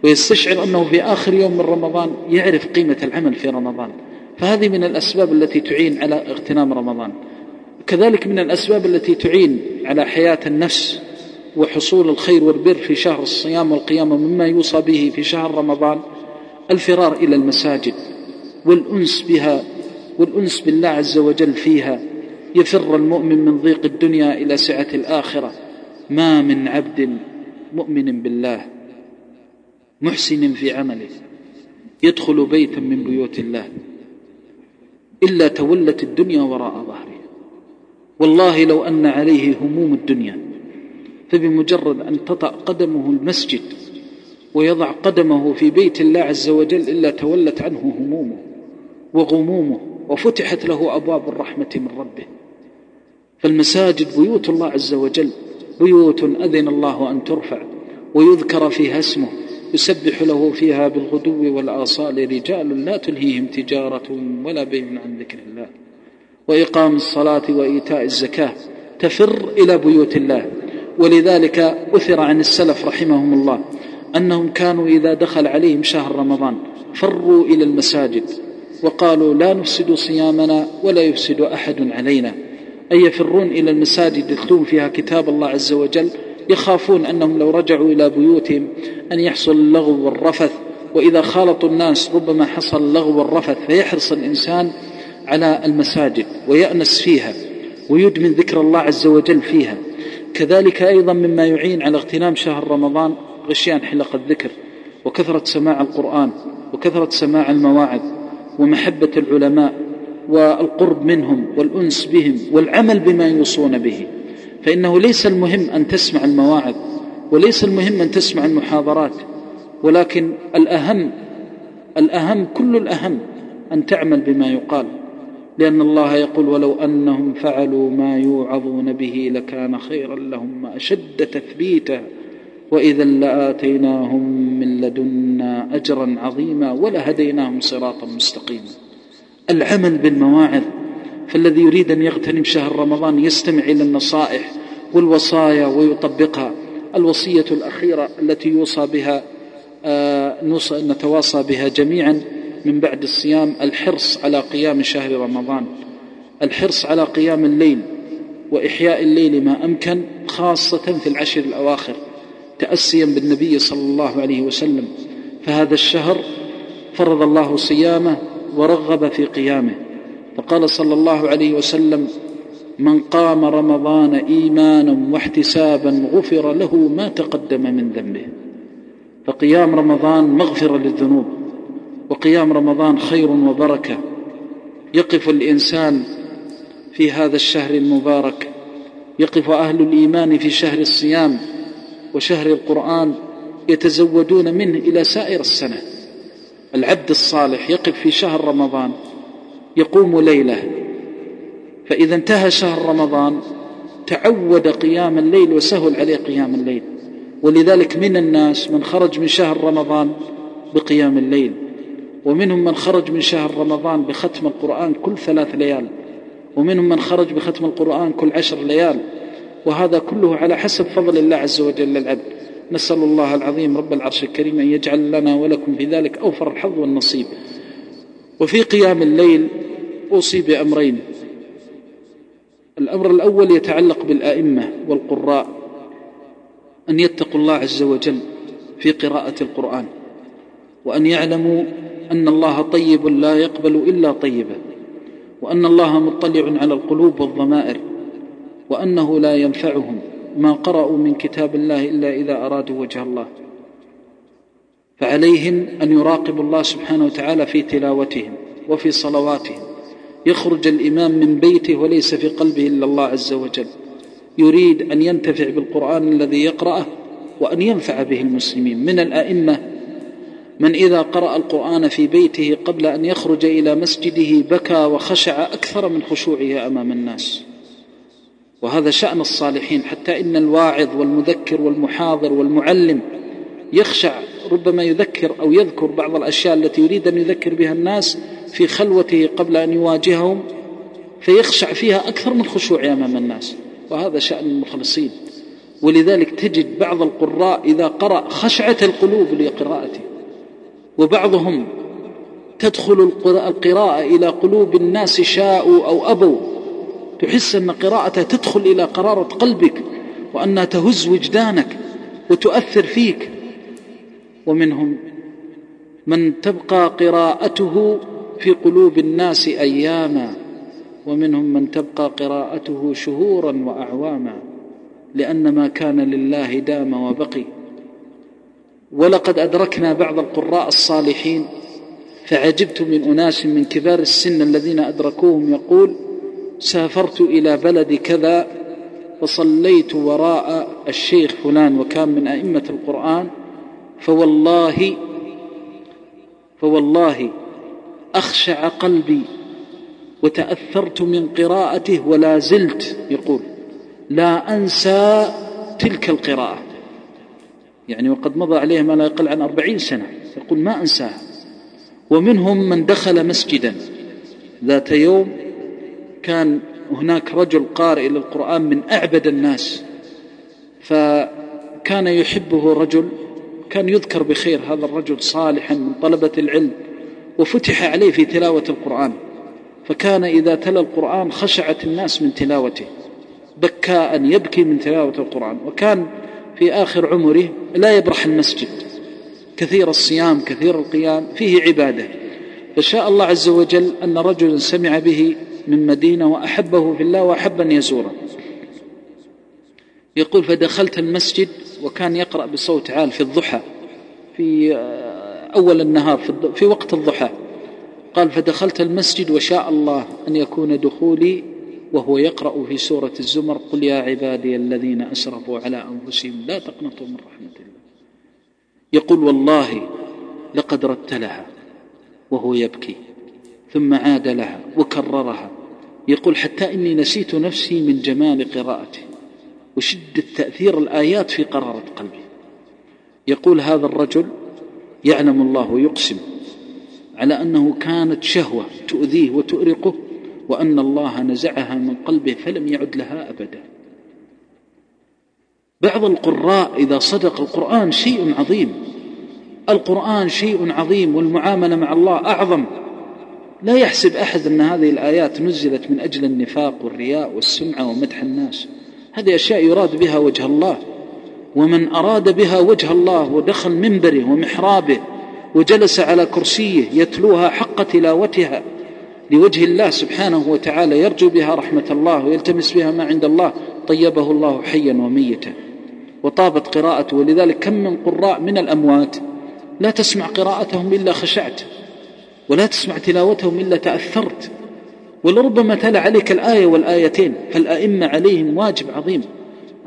ويستشعر أنه في آخر يوم من رمضان يعرف قيمة العمل في رمضان. فهذه من الأسباب التي تعين على اغتنام رمضان. كذلك من الأسباب التي تعين على حياة النفس وحصول الخير والبر في شهر الصيام والقيامة مما يوصى به في شهر رمضان الفرار إلى المساجد. والأنس بها والأنس بالله عز وجل فيها. يفر المؤمن من ضيق الدنيا إلى سعة الآخرة. ما من عبد مؤمن بالله محسن في عمله. يدخل بيتا من بيوت الله. إلا تولت الدنيا وراء ظهره. والله لو أن عليه هموم الدنيا. فبمجرد أن تطأ قدمه المسجد ويضع قدمه في بيت الله عز وجل إلا تولت عنه همومه. وغمومه وفتحت له أبواب الرحمة من ربه. فالمساجد بيوت الله عز وجل بيوت أذن الله أن ترفع ويذكر فيها اسمه يسبح له فيها بالغدو والآصال رجال لا تلهيهم تجارة ولا بيع عن ذكر الله. وإقام الصلاة وإيتاء الزكاة تفر إلى بيوت الله. ولذلك أثر عن السلف رحمهم الله أنهم كانوا إذا دخل عليهم شهر رمضان فروا إلى المساجد. وقالوا لا نفسد صيامنا ولا يفسد أحد علينا. أي يفرون إلى المساجد يتلون فيها كتاب الله عز وجل يخافون أنهم لو رجعوا إلى بيوتهم أن يحصل اللغو والرفث. وإذا خالطوا الناس ربما حصل اللغو والرفث فيحرص الإنسان على المساجد ويأنس فيها ويدمن ذكر الله عز وجل فيها. كذلك أيضا مما يعين على اغتنام شهر رمضان غشيان حلق الذكر وكثرة سماع القرآن وكثرة سماع المواعظ. ومحبة العلماء والقرب منهم والأنس بهم والعمل بما يوصون به. فإنه ليس المهم أن تسمع المواعظ وليس المهم أن تسمع المحاضرات ولكن الأهم الأهم كل الأهم أن تعمل بما يقال. لأن الله يقول ولو أنهم فعلوا ما يوعظون به لكان خيرا لهم أشد تثبيتا وإذا لآتيناهم من لدنا أجرا عظيما ولهديناهم صراطا مستقيما. العمل بالمواعظ فالذي يريد أن يغتنم شهر رمضان يستمع إلى النصائح والوصايا ويطبقها. الوصية الأخيرة التي يوصى بها آه نتواصى بها جميعا من بعد الصيام الحرص على قيام شهر رمضان. الحرص على قيام الليل وإحياء الليل ما أمكن خاصة في العشر الأواخر. تأسيا بالنبي صلى الله عليه وسلم فهذا الشهر فرض الله صيامه ورغب في قيامه. فقال صلى الله عليه وسلم من قام رمضان إيمانا واحتسابا غفر له ما تقدم من ذنبه. فقيام رمضان مغفرة للذنوب وقيام رمضان خير وبركة. يقف الإنسان في هذا الشهر المبارك يقف أهل الإيمان في شهر الصيام وشهر القرآن يتزودون منه إلى سائر السنة. العبد الصالح يقف في شهر رمضان يقوم ليله. فإذا انتهى شهر رمضان تعود قيام الليل وسهل عليه قيام الليل. ولذلك من الناس من خرج من شهر رمضان بقيام الليل ومنهم من خرج من شهر رمضان بختم القرآن كل ثلاث ليال ومنهم من خرج بختم القرآن كل عشر ليال. وهذا كله على حسب فضل الله عز وجل للعبد نسأل الله العظيم رب العرش الكريم أن يجعل لنا ولكم في ذلك أوفر الحظ والنصيب. وفي قيام الليل أوصي بأمرين. الأمر الأول يتعلق بالآئمة والقراء أن يتقوا الله عز وجل في قراءة القرآن وأن يعلموا أن الله طيب لا يقبل إلا طيبا وأن الله مطلع على القلوب والضمائر. وأنه لا ينفعهم ما قرأوا من كتاب الله إلا إذا أرادوا وجه الله. فعليهم أن يراقبوا الله سبحانه وتعالى في تلاوتهم وفي صلواتهم. يخرج الإمام من بيته وليس في قلبه إلا الله عز وجل. يريد أن ينتفع بالقرآن الذي يقرأه وأن ينفع به المسلمين. من الأئمة من إذا قرأ القرآن في بيته قبل أن يخرج إلى مسجده بكى وخشع أكثر من خشوعه أمام الناس. وهذا شأن الصالحين حتى إن الواعظ والمذكر والمحاضر والمعلم يخشع ربما يذكر أو يذكر بعض الأشياء التي يريد أن يذكر بها الناس في خلوته قبل أن يواجههم فيخشع فيها أكثر من خشوعه أمام الناس وهذا شأن المخلصين. ولذلك تجد بعض القراء إذا قرأ خشعة القلوب لقراءته وبعضهم تدخل القراءة إلى قلوب الناس شاءوا أو أبوا تحس أن قراءته تدخل إلى قرارة قلبك وأنها تهز وجدانك وتؤثر فيك. ومنهم من تبقى قراءته في قلوب الناس أياما ومنهم من تبقى قراءته شهورا وأعواما لأن ما كان لله دام وبقي. ولقد أدركنا بعض القراء الصالحين فعجبت من أناس من كبار السن الذين أدركوهم يقول سافرت إلى بلد كذا فصليت وراء الشيخ فلان وكان من أئمة القرآن فوالله فوالله أخشع قلبي وتأثرت من قراءته ولا زلت يقول لا أنسى تلك القراءة. يعني وقد مضى عليه ما لا يقل عن أربعين سنة يقول ما أنساها. ومنهم من دخل مسجدا ذات يوم كان هناك رجل قارئ للقرآن من أعبد الناس فكان يحبه رجل كان يذكر بخير هذا الرجل صالحا من طلبة العلم وفتح عليه في تلاوة القرآن فكان إذا تلا القرآن خشعت الناس من تلاوته بكاء يبكي من تلاوة القرآن وكان في آخر عمره لا يبرح المسجد كثير الصيام كثير القيام فيه عبادة. فشاء الله عز وجل أن رجلا سمع به من مدينة وأحبه في الله وأحب أن يزوره. يقول فدخلت المسجد وكان يقرأ بصوت عال في الضحى في أول النهار في وقت الضحى. قال فدخلت المسجد وشاء الله أن يكون دخولي وهو يقرأ في سورة الزمر قل يا عبادي الذين أسرفوا على أنفسهم لا تقنطوا من رحمة الله. يقول والله لقد رتلها وهو يبكي ثم عاد لها وكررها. يقول حتى إني نسيت نفسي من جمال قراءته وشدة تأثير الآيات في قرارة قلبي. يقول هذا الرجل يعلم الله ويقسم على أنه كانت شهوة تؤذيه وتؤرقه وأن الله نزعها من قلبه فلم يعد لها أبدا. بعض القراء إذا صدق القرآن شيء عظيم. القرآن شيء عظيم والمعاملة مع الله أعظم. لا يحسب أحد أن هذه الآيات نزلت من أجل النفاق والرياء والسمعة ومدح الناس. هذه أشياء يراد بها وجه الله. ومن أراد بها وجه الله ودخل منبره ومحرابه وجلس على كرسيه يتلوها حق تلاوتها لوجه الله سبحانه وتعالى يرجو بها رحمة الله ويلتمس بها ما عند الله طيبه الله حيا وميتا. وطابت قراءته. ولذلك كم من قراء من الأموات لا تسمع قراءتهم إلا خشعت. ولا تسمع تلاوتهم إلا تأثرت. ولربما تلا عليك الآية والآيتين. فالأئمة عليهم واجب عظيم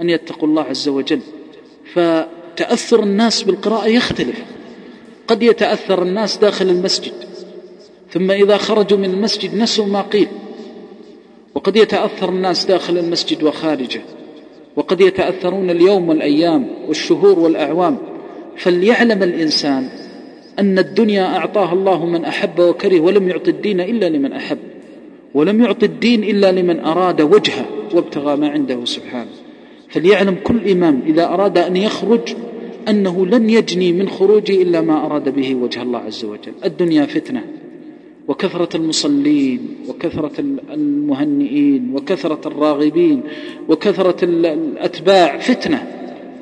أن يتقوا الله عز وجل. فتأثر الناس بالقراءة يختلف. قد يتأثر الناس داخل المسجد. ثم إذا خرجوا من المسجد نسوا ما قيل. وقد يتأثر الناس داخل المسجد وخارجه. وقد يتأثرون اليوم والأيام والشهور والأعوام. فليعلم الإنسان أن الدنيا أعطاها الله من أحب وكره ولم يعط الدين إلا لمن أحب ولم يعط الدين إلا لمن أراد وجهه وابتغى ما عنده سبحانه. فليعلم كل إمام إذا أراد أن يخرج أنه لن يجني من خروجه إلا ما أراد به وجه الله عز وجل. الدنيا فتنة وكثرة المصلين وكثرة المهنئين وكثرة الراغبين وكثرة الأتباع فتنة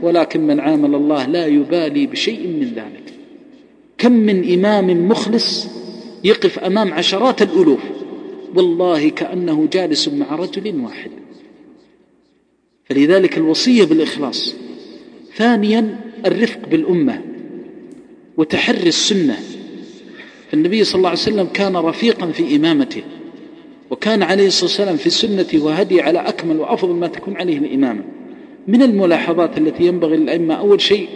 ولكن من عامل الله لا يبالي بشيء من ذلك. كم من إمام مخلص يقف أمام عشرات الألوف. والله كأنه جالس مع رجل واحد. فلذلك الوصية بالإخلاص. ثانيا الرفق بالأمة وتحري السنة. فالنبي صلى الله عليه وسلم كان رفيقا في إمامته وكان عليه الصلاة والسلام في سنته وهدي على أكمل وأفضل ما تكون عليه الإمامة. من الملاحظات التي ينبغي للأئمة أول شيء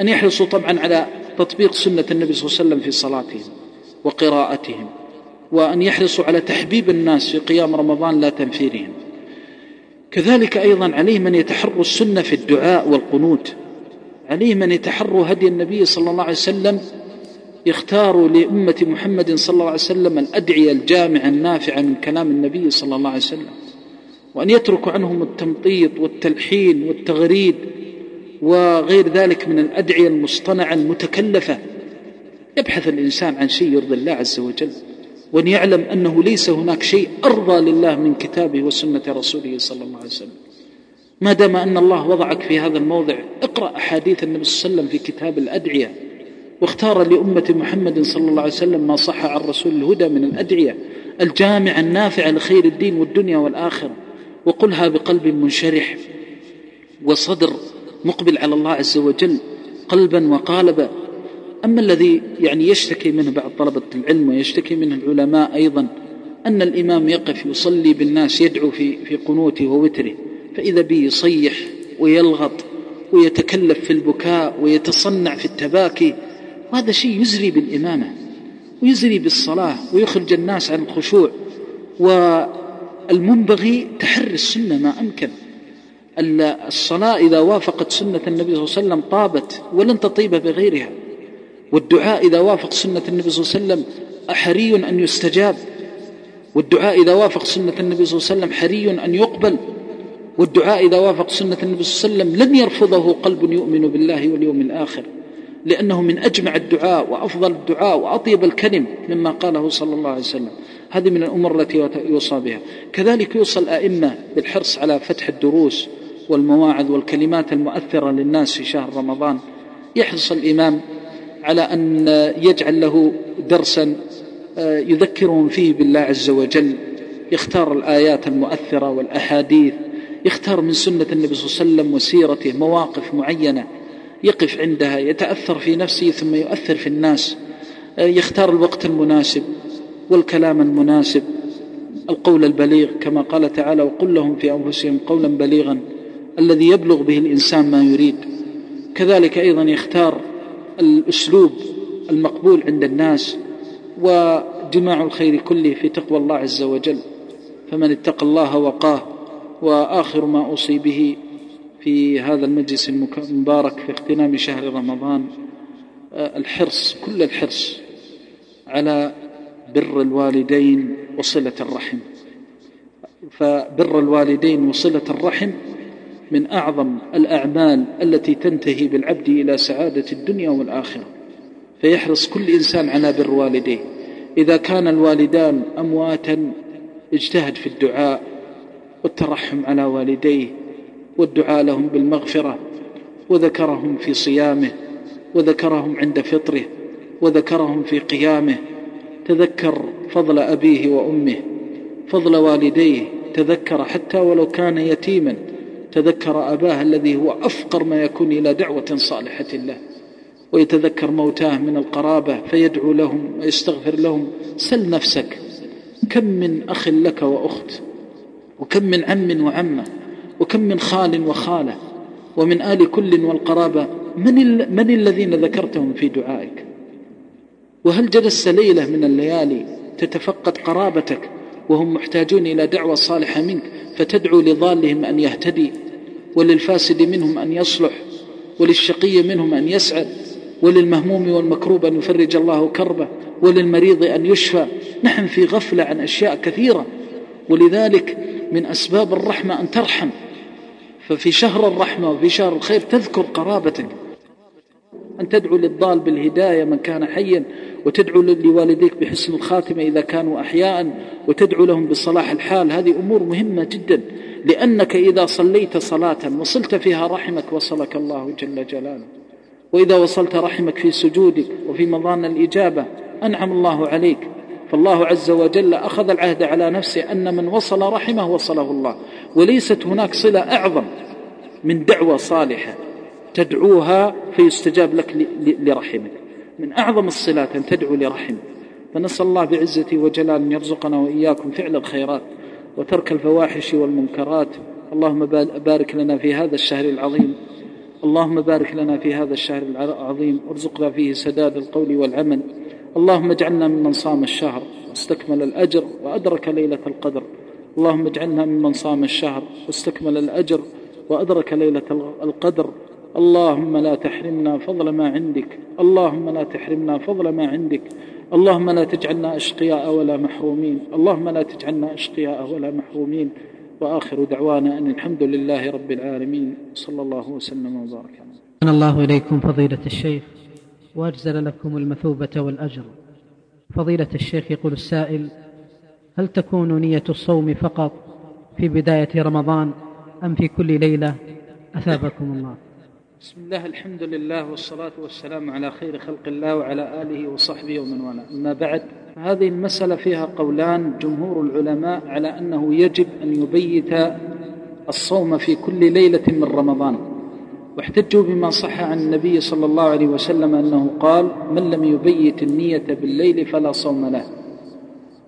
أن يحرصوا طبعا على تطبيق سنة النبي صلى الله عليه وسلم في صلاتهم وقراءتهم وأن يحرصوا على تحبيب الناس في قيام رمضان لا تنفيرهم. كذلك أيضا عليهم أن يتحروا السنة في الدعاء والقنوت. عليهم أن يتحروا هدي النبي صلى الله عليه وسلم يختاروا لأمة محمد صلى الله عليه وسلم الأدعية الجامعة النافعة من كلام النبي صلى الله عليه وسلم. وأن يتركوا عنهم التمطيط والتلحين والتغريد وغير ذلك من الأدعية المصطنعة المتكلفة. يبحث الإنسان عن شيء يرضي الله عز وجل وأن يعلم أنه ليس هناك شيء أرضى لله من كتابه وسنة رسوله صلى الله عليه وسلم. ما دام أن الله وضعك في هذا الموضع اقرأ أحاديث النبي صلى الله عليه وسلم في كتاب الأدعية واختار لأمة محمد صلى الله عليه وسلم ما صح عن رسول الهدى من الأدعية الجامعة النافعة لخير الدين والدنيا والآخرة وقلها بقلب منشرح وصدر. مقبل على الله عز وجل قلبا وقالبا. أما الذي يعني يشتكي منه بعض طلبة العلم ويشتكي منه العلماء أيضا أن الإمام يقف يصلي بالناس يدعو في في قنوته ووتره فإذا به يصيح ويلغط ويتكلف في البكاء ويتصنع في التباكي وهذا شيء يزري بالإمامة ويزري بالصلاة ويخرج الناس عن الخشوع والمنبغي تحري السنة ما أمكن. الصلاة إذا وافقت سنة النبي صلى الله عليه وسلم طابت ولن تطيب بغيرها. والدعاء إذا وافق سنة النبي صلى الله عليه وسلم حري أن يستجاب. والدعاء إذا وافق سنة النبي صلى الله عليه وسلم حري أن يقبل. والدعاء إذا وافق سنة النبي صلى الله عليه وسلم لن يرفضه قلب يؤمن بالله واليوم الآخر. لأنه من أجمع الدعاء وأفضل الدعاء وأطيب الكلم مما قاله صلى الله عليه وسلم. هذه من الأمور التي يوصى بها. كذلك يوصى الأئمة بالحرص على فتح الدروس والمواعظ والكلمات المؤثرة للناس في شهر رمضان. يحرص الإمام على أن يجعل له درسا آه، يذكرهم فيه بالله عز وجل. يختار الآيات المؤثرة والأحاديث. يختار من سنة النبي صلى الله عليه وسلم وسيرته مواقف معينة. يقف عندها يتأثر في نفسه ثم يؤثر في الناس. آه، يختار الوقت المناسب والكلام المناسب القول البليغ كما قال تعالى وقل لهم في أنفسهم قولا بليغا الذي يبلغ به الإنسان ما يريد. كذلك أيضا يختار الأسلوب المقبول عند الناس وجماع الخير كله في تقوى الله عز وجل. فمن اتقى الله وقاه وآخر ما أوصي به في هذا المجلس المبارك في اغتنام شهر رمضان الحرص كل الحرص على بر الوالدين وصلة الرحم. فبر الوالدين وصلة الرحم من أعظم الأعمال التي تنتهي بالعبد إلى سعادة الدنيا والآخرة فيحرص كل إنسان على بر والديه. إذا كان الوالدان أمواتا اجتهد في الدعاء والترحم على والديه والدعاء لهم بالمغفرة وذكرهم في صيامه وذكرهم عند فطره وذكرهم في قيامه. تذكر فضل أبيه وأمه فضل والديه تذكر حتى ولو كان يتيما. تذكر أباه الذي هو أفقر ما يكون إلى دعوة صالحة له ويتذكر موتاه من القرابة فيدعو لهم ويستغفر لهم سل نفسك كم من أخ لك وأخت وكم من عم وعمة وكم من خال وخالة ومن آل كل والقرابة من, من الذين ذكرتهم في دعائك؟ وهل جلست ليلة من الليالي تتفقد قرابتك وهم محتاجون إلى دعوة صالحة منك؟ فتدعو لضالهم أن يهتدي وللفاسد منهم أن يصلح وللشقي منهم أن يسعد وللمهموم والمكروب أن يفرج الله كربه وللمريض أن يشفى. نحن في غفلة عن أشياء كثيرة ولذلك من أسباب الرحمة أن ترحم. ففي شهر الرحمة وفي شهر الخير تذكر قرابتك. أن تدعو للضال بالهداية من كان حيا وتدعو لوالديك بحسن الخاتمة إذا كانوا أحياء وتدعو لهم بصلاح الحال. هذه أمور مهمة جدا لأنك إذا صليت صلاة وصلت فيها رحمك وصلك الله جل جلاله. وإذا وصلت رحمك في سجودك وفي مضان الإجابة أنعم الله عليك. فالله عز وجل أخذ العهد على نفسه أن من وصل رحمه وصله الله. وليست هناك صلة أعظم من دعوة صالحة. تدعوها فيستجاب لك لرحمك. من أعظم الصلات أن تدعو لرحمك فنسأل الله بعزته وجلاله أن يرزقنا وإياكم فعل الخيرات وترك الفواحش والمنكرات. اللهم بارك لنا في هذا الشهر العظيم. اللهم بارك لنا في هذا الشهر العظيم. وارزقنا فيه سداد القول والعمل. اللهم اجعلنا ممن صام الشهر واستكمل الأجر وأدرك ليلة القدر. اللهم اجعلنا ممن صام الشهر واستكمل الأجر وأدرك ليلة القدر. اللهم لا تحرمنا فضل ما عندك. اللهم لا تحرمنا فضل ما عندك. اللهم لا تجعلنا أشقياء ولا محرومين. اللهم لا تجعلنا أشقياء ولا محرومين. وآخر دعوانا أن الحمد لله رب العالمين. صلى الله وسلم وبارك عليه الله إليكم فضيلة الشيخ. وأجزل لكم المثوبة والأجر. فضيلة الشيخ يقول السائل هل تكون نية الصوم فقط في بداية رمضان أم في كل ليلة؟ أثابكم الله. بسم الله الحمد لله والصلاة والسلام على خير خلق الله وعلى آله وصحبه ومن والاه. أما بعد هذه المسألة فيها قولان جمهور العلماء على أنه يجب أن يبيت الصوم في كل ليلة من رمضان. واحتجوا بما صح عن النبي صلى الله عليه وسلم أنه قال من لم يبيت النية بالليل فلا صوم له.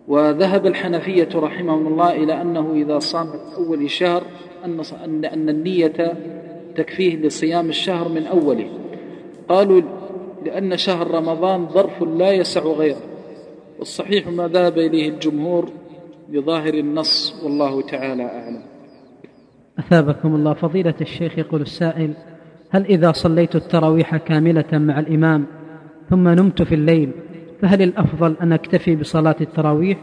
وذهب الحنفية رحمهم الله إلى أنه إذا صام أول شهر أن, النية تكفيه لصيام الشهر من أوله. قالوا لأن شهر رمضان ظرف لا يسع غيره. والصحيح ما ذهب إليه الجمهور بظاهر النص والله تعالى أعلم. أثابكم الله. فضيلة الشيخ يقول السائل هل إذا صليت التراويح كاملة مع الإمام ثم نمت في الليل فهل الأفضل أن أكتفي بصلاة التراويح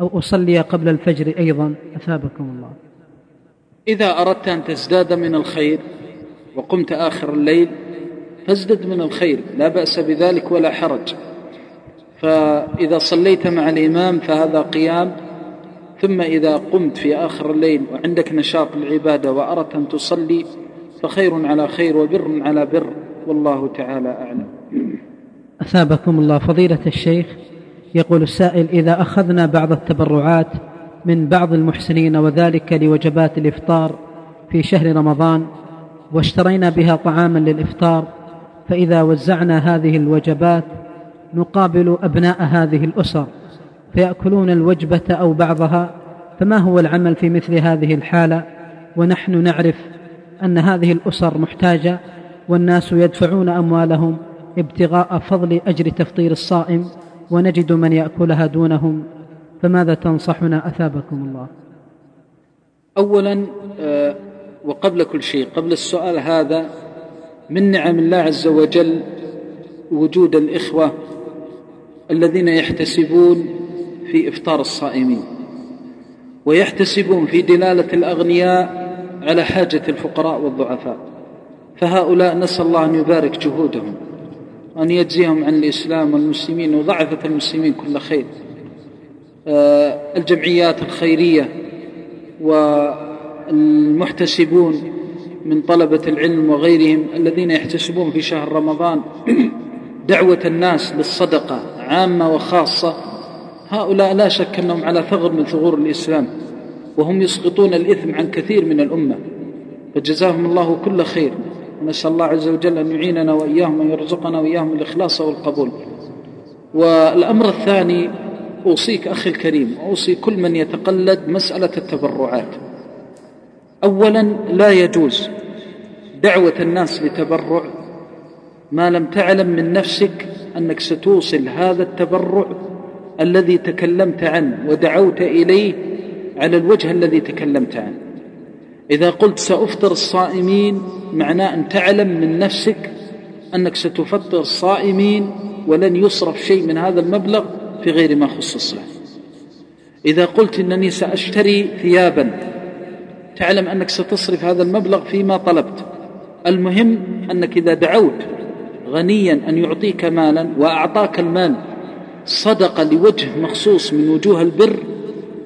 أو أصلي قبل الفجر أيضا؟ أثابكم الله. إذا أردت أن تزداد من الخير وقمت آخر الليل فازدد من الخير لا بأس بذلك ولا حرج. فإذا صليت مع الإمام فهذا قيام ثم إذا قمت في آخر الليل وعندك نشاط العبادة وأردت أن تصلي فخير على خير وبر على بر والله تعالى أعلم. أثابكم الله فضيلة الشيخ يقول السائل إذا أخذنا بعض التبرعات من بعض المحسنين وذلك لوجبات الإفطار في شهر رمضان واشترينا بها طعاما للإفطار فإذا وزعنا هذه الوجبات نقابل أبناء هذه الأسر فيأكلون الوجبة أو بعضها فما هو العمل في مثل هذه الحالة؟ ونحن نعرف أن هذه الأسر محتاجة والناس يدفعون أموالهم ابتغاء فضل أجر تفطير الصائم ونجد من يأكلها دونهم. فماذا تنصحنا؟ أثابكم الله. أولا آه، وقبل كل شيء قبل السؤال هذا من نعم الله عز وجل وجود الإخوة الذين يحتسبون في إفطار الصائمين ويحتسبون في دلالة الأغنياء على حاجة الفقراء والضعفاء فهؤلاء نسأل الله أن يبارك جهودهم وأن يجزيهم عن الإسلام والمسلمين وضعفة المسلمين كل خير. آه، الجمعيات الخيرية والمحتسبون من طلبة العلم وغيرهم الذين يحتسبون في شهر رمضان دعوة الناس للصدقة عامة وخاصة. هؤلاء لا شك أنهم على ثغر من ثغور الإسلام وهم يسقطون الإثم عن كثير من الأمة. فجزاهم الله كل خير. ونسأل الله عز وجل أن يعيننا وإياهم أن يرزقنا وإياهم الإخلاص والقبول. والأمر الثاني أوصيك أخي الكريم أوصي كل من يتقلد مسألة التبرعات. أولا لا يجوز دعوة الناس لتبرع. ما لم تعلم من نفسك أنك ستوصل هذا التبرع الذي تكلمت عنه ودعوت إليه على الوجه الذي تكلمت عنه. إذا قلت سأفطر الصائمين معناه أن تعلم من نفسك أنك ستفطر الصائمين ولن يصرف شيء من هذا المبلغ في غير ما خص الصلاة إذا قلت إنني سأشتري ثيابا تعلم أنك ستصرف هذا المبلغ فيما طلبت. المهم أنك إذا دعوت غنيا أن يعطيك مالا وأعطاك المال صدقة لوجه مخصوص من وجوه البر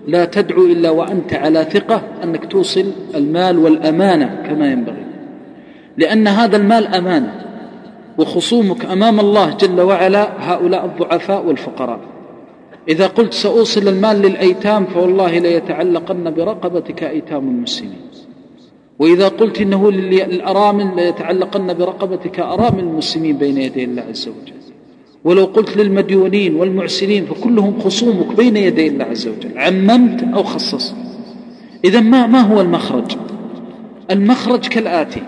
لا تدعو إلا وأنت على ثقة أنك توصل المال والأمانة كما ينبغي. لأن هذا المال أمانة وخصومك أمام الله جل وعلا هؤلاء الضعفاء والفقراء. إذا قلت سأوصل المال للأيتام فوالله ليتعلقن برقبتك أيتام المسلمين. وإذا قلت إنه للأرامل ليتعلقن برقبتك أرامل المسلمين بين يدي الله عز وجل. ولو قلت للمديونين والمعسرين فكلهم خصومك بين يدي الله عز وجل. عممت أو خصصت. إذا ما ما هو المخرج؟ المخرج كالآتي.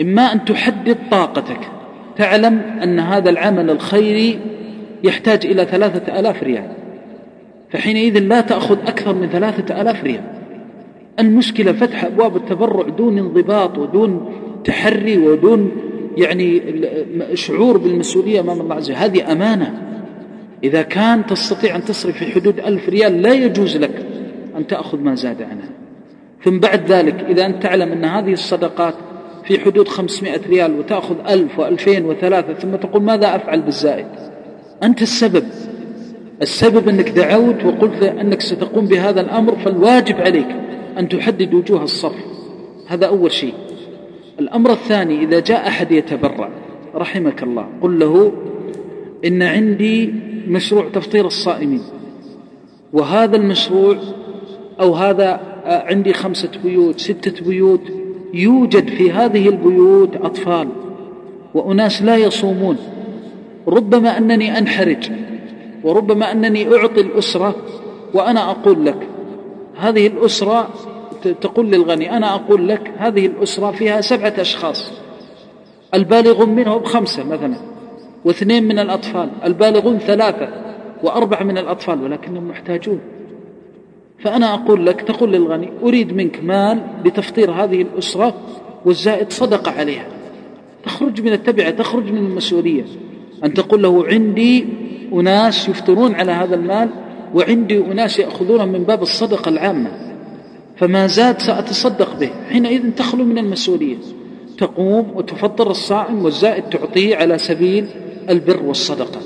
إما أن تحدد طاقتك. تعلم أن هذا العمل الخيري يحتاج إلى ثلاثة آلاف ريال. فحينئذ لا تأخذ أكثر من ثلاثة آلاف ريال. المشكلة فتح أبواب التبرع دون انضباط ودون تحري ودون يعني شعور بالمسؤولية أمام الله عز وجل. هذه أمانة. إذا كان تستطيع أن تصرف في حدود ألف ريال لا يجوز لك أن تأخذ ما زاد عنها. ثم بعد ذلك إذا أنت تعلم أن هذه الصدقات في حدود خمسمائة ريال وتأخذ ألف وألفين وثلاثة ثم تقول ماذا أفعل بالزائد؟ أنت السبب. السبب أنك دعوت وقلت أنك ستقوم بهذا الأمر فالواجب عليك أن تحدد وجوه الصرف. هذا أول شيء. الأمر الثاني إذا جاء أحد يتبرع رحمك الله قل له إن عندي مشروع تفطير الصائمين وهذا المشروع أو هذا عندي خمسة بيوت ستة بيوت يوجد في هذه البيوت أطفال وأناس لا يصومون. ربما أنني أنحرج وربما أنني أعطي الأسرة وأنا أقول لك هذه الأسرة تقول للغني أنا أقول لك هذه الأسرة فيها سبعة أشخاص البالغون منهم خمسة مثلا واثنين من الأطفال البالغون ثلاثة وأربعة من الأطفال ولكنهم محتاجون. فأنا أقول لك تقول للغني أريد منك مال لتفطير هذه الأسرة والزائد صدقة عليها تخرج من التبعة تخرج من المسؤولية. أن تقول له عندي أناس يفطرون على هذا المال وعندي أناس يأخذونه من باب الصدقة العامة فما زاد سأتصدق به. حينئذ تخلو من المسؤولية. تقوم وتفطر الصائم والزائد تعطيه على سبيل البر والصدقة.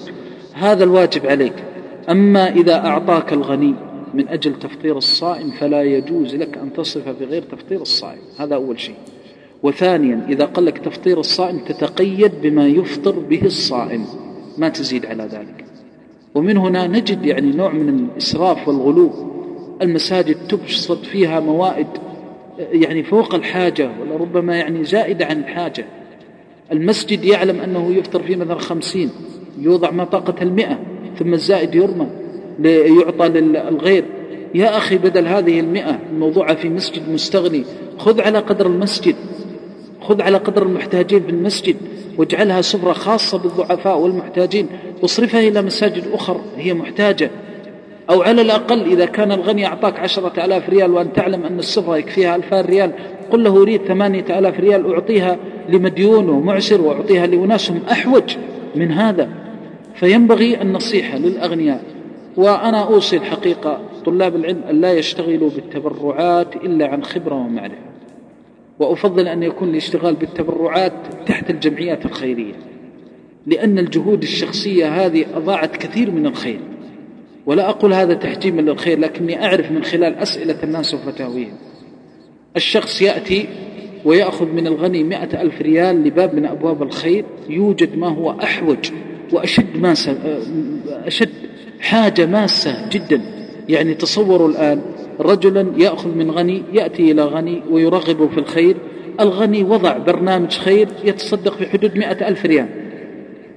هذا الواجب عليك. أما إذا أعطاك الغني من أجل تفطير الصائم فلا يجوز لك أن تصرف بغير تفطير الصائم. هذا أول شيء. وثانيا إذا قال لك تفطير الصائم تتقيد بما يفطر به الصائم. ما تزيد على ذلك. ومن هنا نجد يعني نوع من الإسراف والغلو. المساجد تبسط فيها موائد يعني فوق الحاجة ولربما يعني زائدة عن الحاجة. المسجد يعلم أنه يفطر فيه مثلا خمسين يوضع ما طاقة المئة ثم الزائد يرمى ليعطى للغير. يا أخي بدل هذه المئة الموضوعة في مسجد مستغني. خذ على قدر المسجد. خذ على قدر المحتاجين في المسجد واجعلها سفرة خاصة بالضعفاء والمحتاجين. واصرفها إلى مساجد أخر هي محتاجة. أو على الأقل إذا كان الغني أعطاك عشرة آلاف ريال وأن تعلم أن السفرة يكفيها ألفان ريال قل له أريد ثمانية آلاف ريال أعطيها لمديون ومعسر وأعطيها لأناس أحوج من هذا. فينبغي النصيحة للأغنياء. وأنا أوصي الحقيقة طلاب العلم أن لا يشتغلوا بالتبرعات إلا عن خبرة ومعرفة. وأفضل أن يكون الاشتغال بالتبرعات تحت الجمعيات الخيرية لأن الجهود الشخصية هذه أضاعت كثير من الخير. ولا أقول هذا تحجيما للخير لكني أعرف من خلال أسئلة الناس وفتاويهم. الشخص يأتي ويأخذ من الغني مئة ألف ريال لباب من أبواب الخير يوجد ما هو أحوج وأشد ماسة أشد حاجة ماسة جدا. يعني تصوروا الآن رجلا يأخذ من غني يأتي إلى غني ويرغبه في الخير. الغني وضع برنامج خير يتصدق في حدود مئة ألف ريال.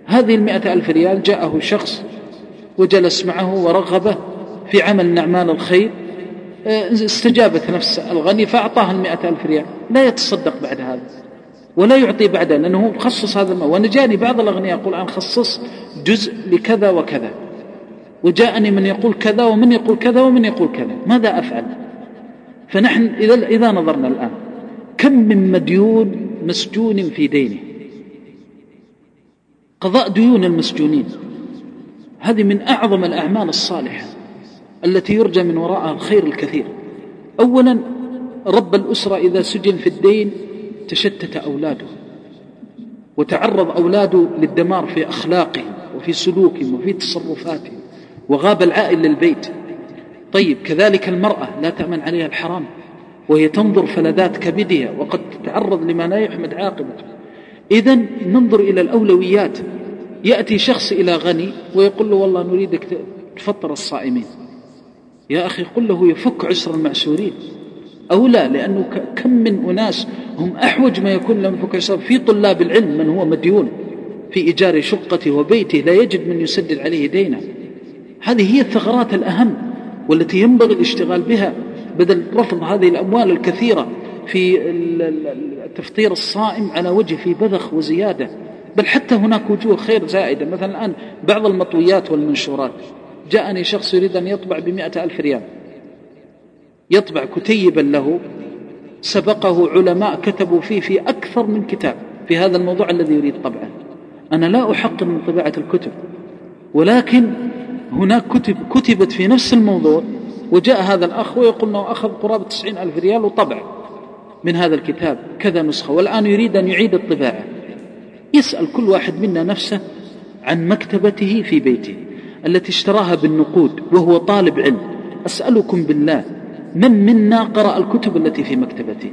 هذه المئة ألف ريال جاءه شخص وجلس معه ورغبه في عمل من أعمال الخير. آه، استجابت نفس الغني فأعطاه المئة ألف ريال. لا يتصدق بعد هذا ولا يعطي بعده لأنه خصص هذا المال. وأنا جاني بعض الأغنياء يقول أنا خصص جزء لكذا وكذا. وجاءني من يقول كذا ومن يقول كذا ومن يقول كذا. ماذا أفعل؟ فنحن إذا, إذا نظرنا الآن. كم من مديون مسجون في دينه؟ قضاء ديون المسجونين. هذه من أعظم الأعمال الصالحة التي يرجى من وراءها الخير الكثير. أولا رب الأسرة إذا سجن في الدين تشتت أولاده وتعرض أولاده للدمار في أخلاقهم وفي سلوكهم وفي تصرفاتهم. وغاب العائل للبيت. طيب كذلك المرأة لا تأمن عليها الحرام وهي تنظر فلذات كبدها وقد تتعرض لما لا يحمد عاقبته إذا ننظر إلى الأولويات. يأتي شخص إلى غني ويقول له والله نريدك تفطر الصائمين. يا أخي قل له يفك عسر المعسورين. أو لا لأنه كم من أناس هم أحوج ما يكون لهم فك عسر. في طلاب العلم من هو مديون في إيجار شقته وبيته لا يجد من يسدد عليه دينه. هذه هي الثغرات الأهم والتي ينبغي الاشتغال بها بدل رفض هذه الأموال الكثيرة في التفطير الصائم على وجه في بذخ وزيادة. بل حتى هناك وجوه خير زائدة. مثلا الآن بعض المطويات والمنشورات. جاءني شخص يريد أن يطبع بمئة ألف ريال. يطبع كتيبا له سبقه علماء كتبوا فيه في أكثر من كتاب في هذا الموضوع الذي يريد طبعه. أنا لا أحقر من طباعة الكتب. ولكن هناك كتب كتبت في نفس الموضوع وجاء هذا الأخ ويقول أنه أخذ قرابة تسعين ألف ريال وطبع من هذا الكتاب كذا نسخة والآن يريد أن يعيد الطباعة. يسأل كل واحد منا نفسه عن مكتبته في بيته التي اشتراها بالنقود وهو طالب علم. أسألكم بالله من منا قرأ الكتب التي في مكتبته؟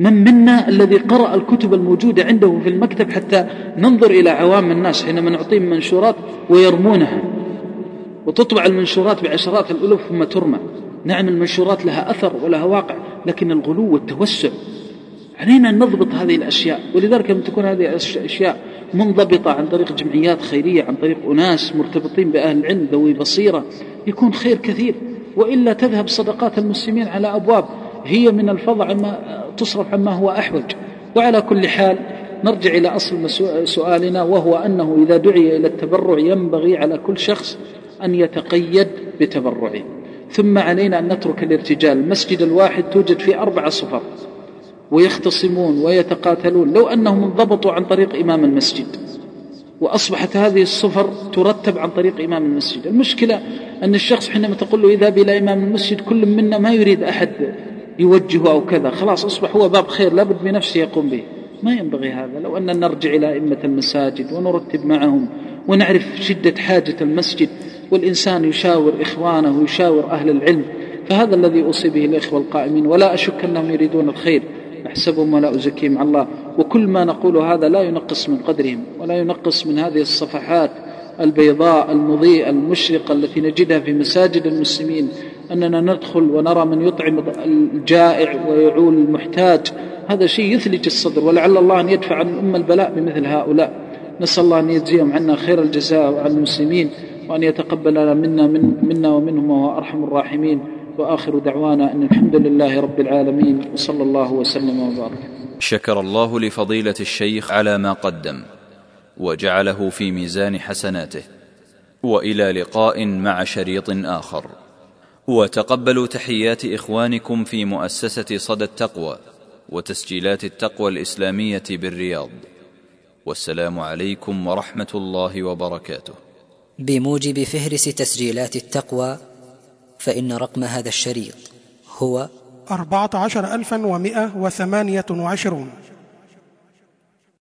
من منا الذي قرأ الكتب الموجودة عنده في المكتب حتى ننظر إلى عوام الناس حينما نعطيهم منشورات ويرمونها. وتطبع المنشورات بعشرات الألوف ثم ترمى. نعم المنشورات لها أثر ولها واقع لكن الغلو والتوسع. علينا أن نضبط هذه الأشياء. ولذلك لما تكون هذه الأشياء منضبطة عن طريق جمعيات خيرية عن طريق أناس مرتبطين بأهل العلم ذوي بصيرة. يكون خير كثير. وإلا تذهب صدقات المسلمين على أبواب هي من الفضع عما تصرف عما هو أحوج. وعلى كل حال نرجع إلى أصل سؤالنا وهو أنه إذا دعي إلى التبرع ينبغي على كل شخص أن يتقيد بتبرعه. ثم علينا أن نترك الارتجال. المسجد الواحد توجد فيه أربع صفر. ويختصمون ويتقاتلون. لو أنهم انضبطوا عن طريق إمام المسجد. وأصبحت هذه الصفر ترتب عن طريق إمام المسجد. المشكلة أن الشخص حينما تقول له إذهب إلى إمام المسجد كل منا ما يريد أحد يوجهه أو كذا. خلاص أصبح هو باب خير لابد بنفسه يقوم به. ما ينبغي هذا. لو أن نرجع إلى أئمة المساجد ونرتب معهم ونعرف شدة حاجة المسجد والإنسان يشاور إخوانه ويشاور أهل العلم فهذا الذي أوصي به الإخوة القائمين. ولا أشك أنهم يريدون الخير. أحسبهم ولا أزكيهم على الله. وكل ما نقول هذا لا ينقص من قدرهم ولا ينقص من هذه الصفحات البيضاء المضيئة المشرقة التي نجدها في مساجد المسلمين. أننا ندخل ونرى من يطعم الجائع ويعول المحتاج. هذا شيء يثلج الصدر ولعل الله أن يدفع عن الأمة البلاء بمثل هؤلاء. نسأل الله أن يجزيهم عنا خير الجزاء وعن المسلمين وأن يتقبل منا من منا ومنهم وهو أرحم الراحمين. وآخر دعوانا أن الحمد لله رب العالمين وصلى الله وسلم وبارك. شكر الله لفضيلة الشيخ على ما قدم وجعله في ميزان حسناته. وإلى لقاء مع شريط آخر. وتقبلوا تحيات إخوانكم في مؤسسة صدى التقوى وتسجيلات التقوى الإسلامية بالرياض. والسلام عليكم ورحمة الله وبركاته. بموجب فهرس تسجيلات التقوى فإن رقم هذا الشريط هو 14128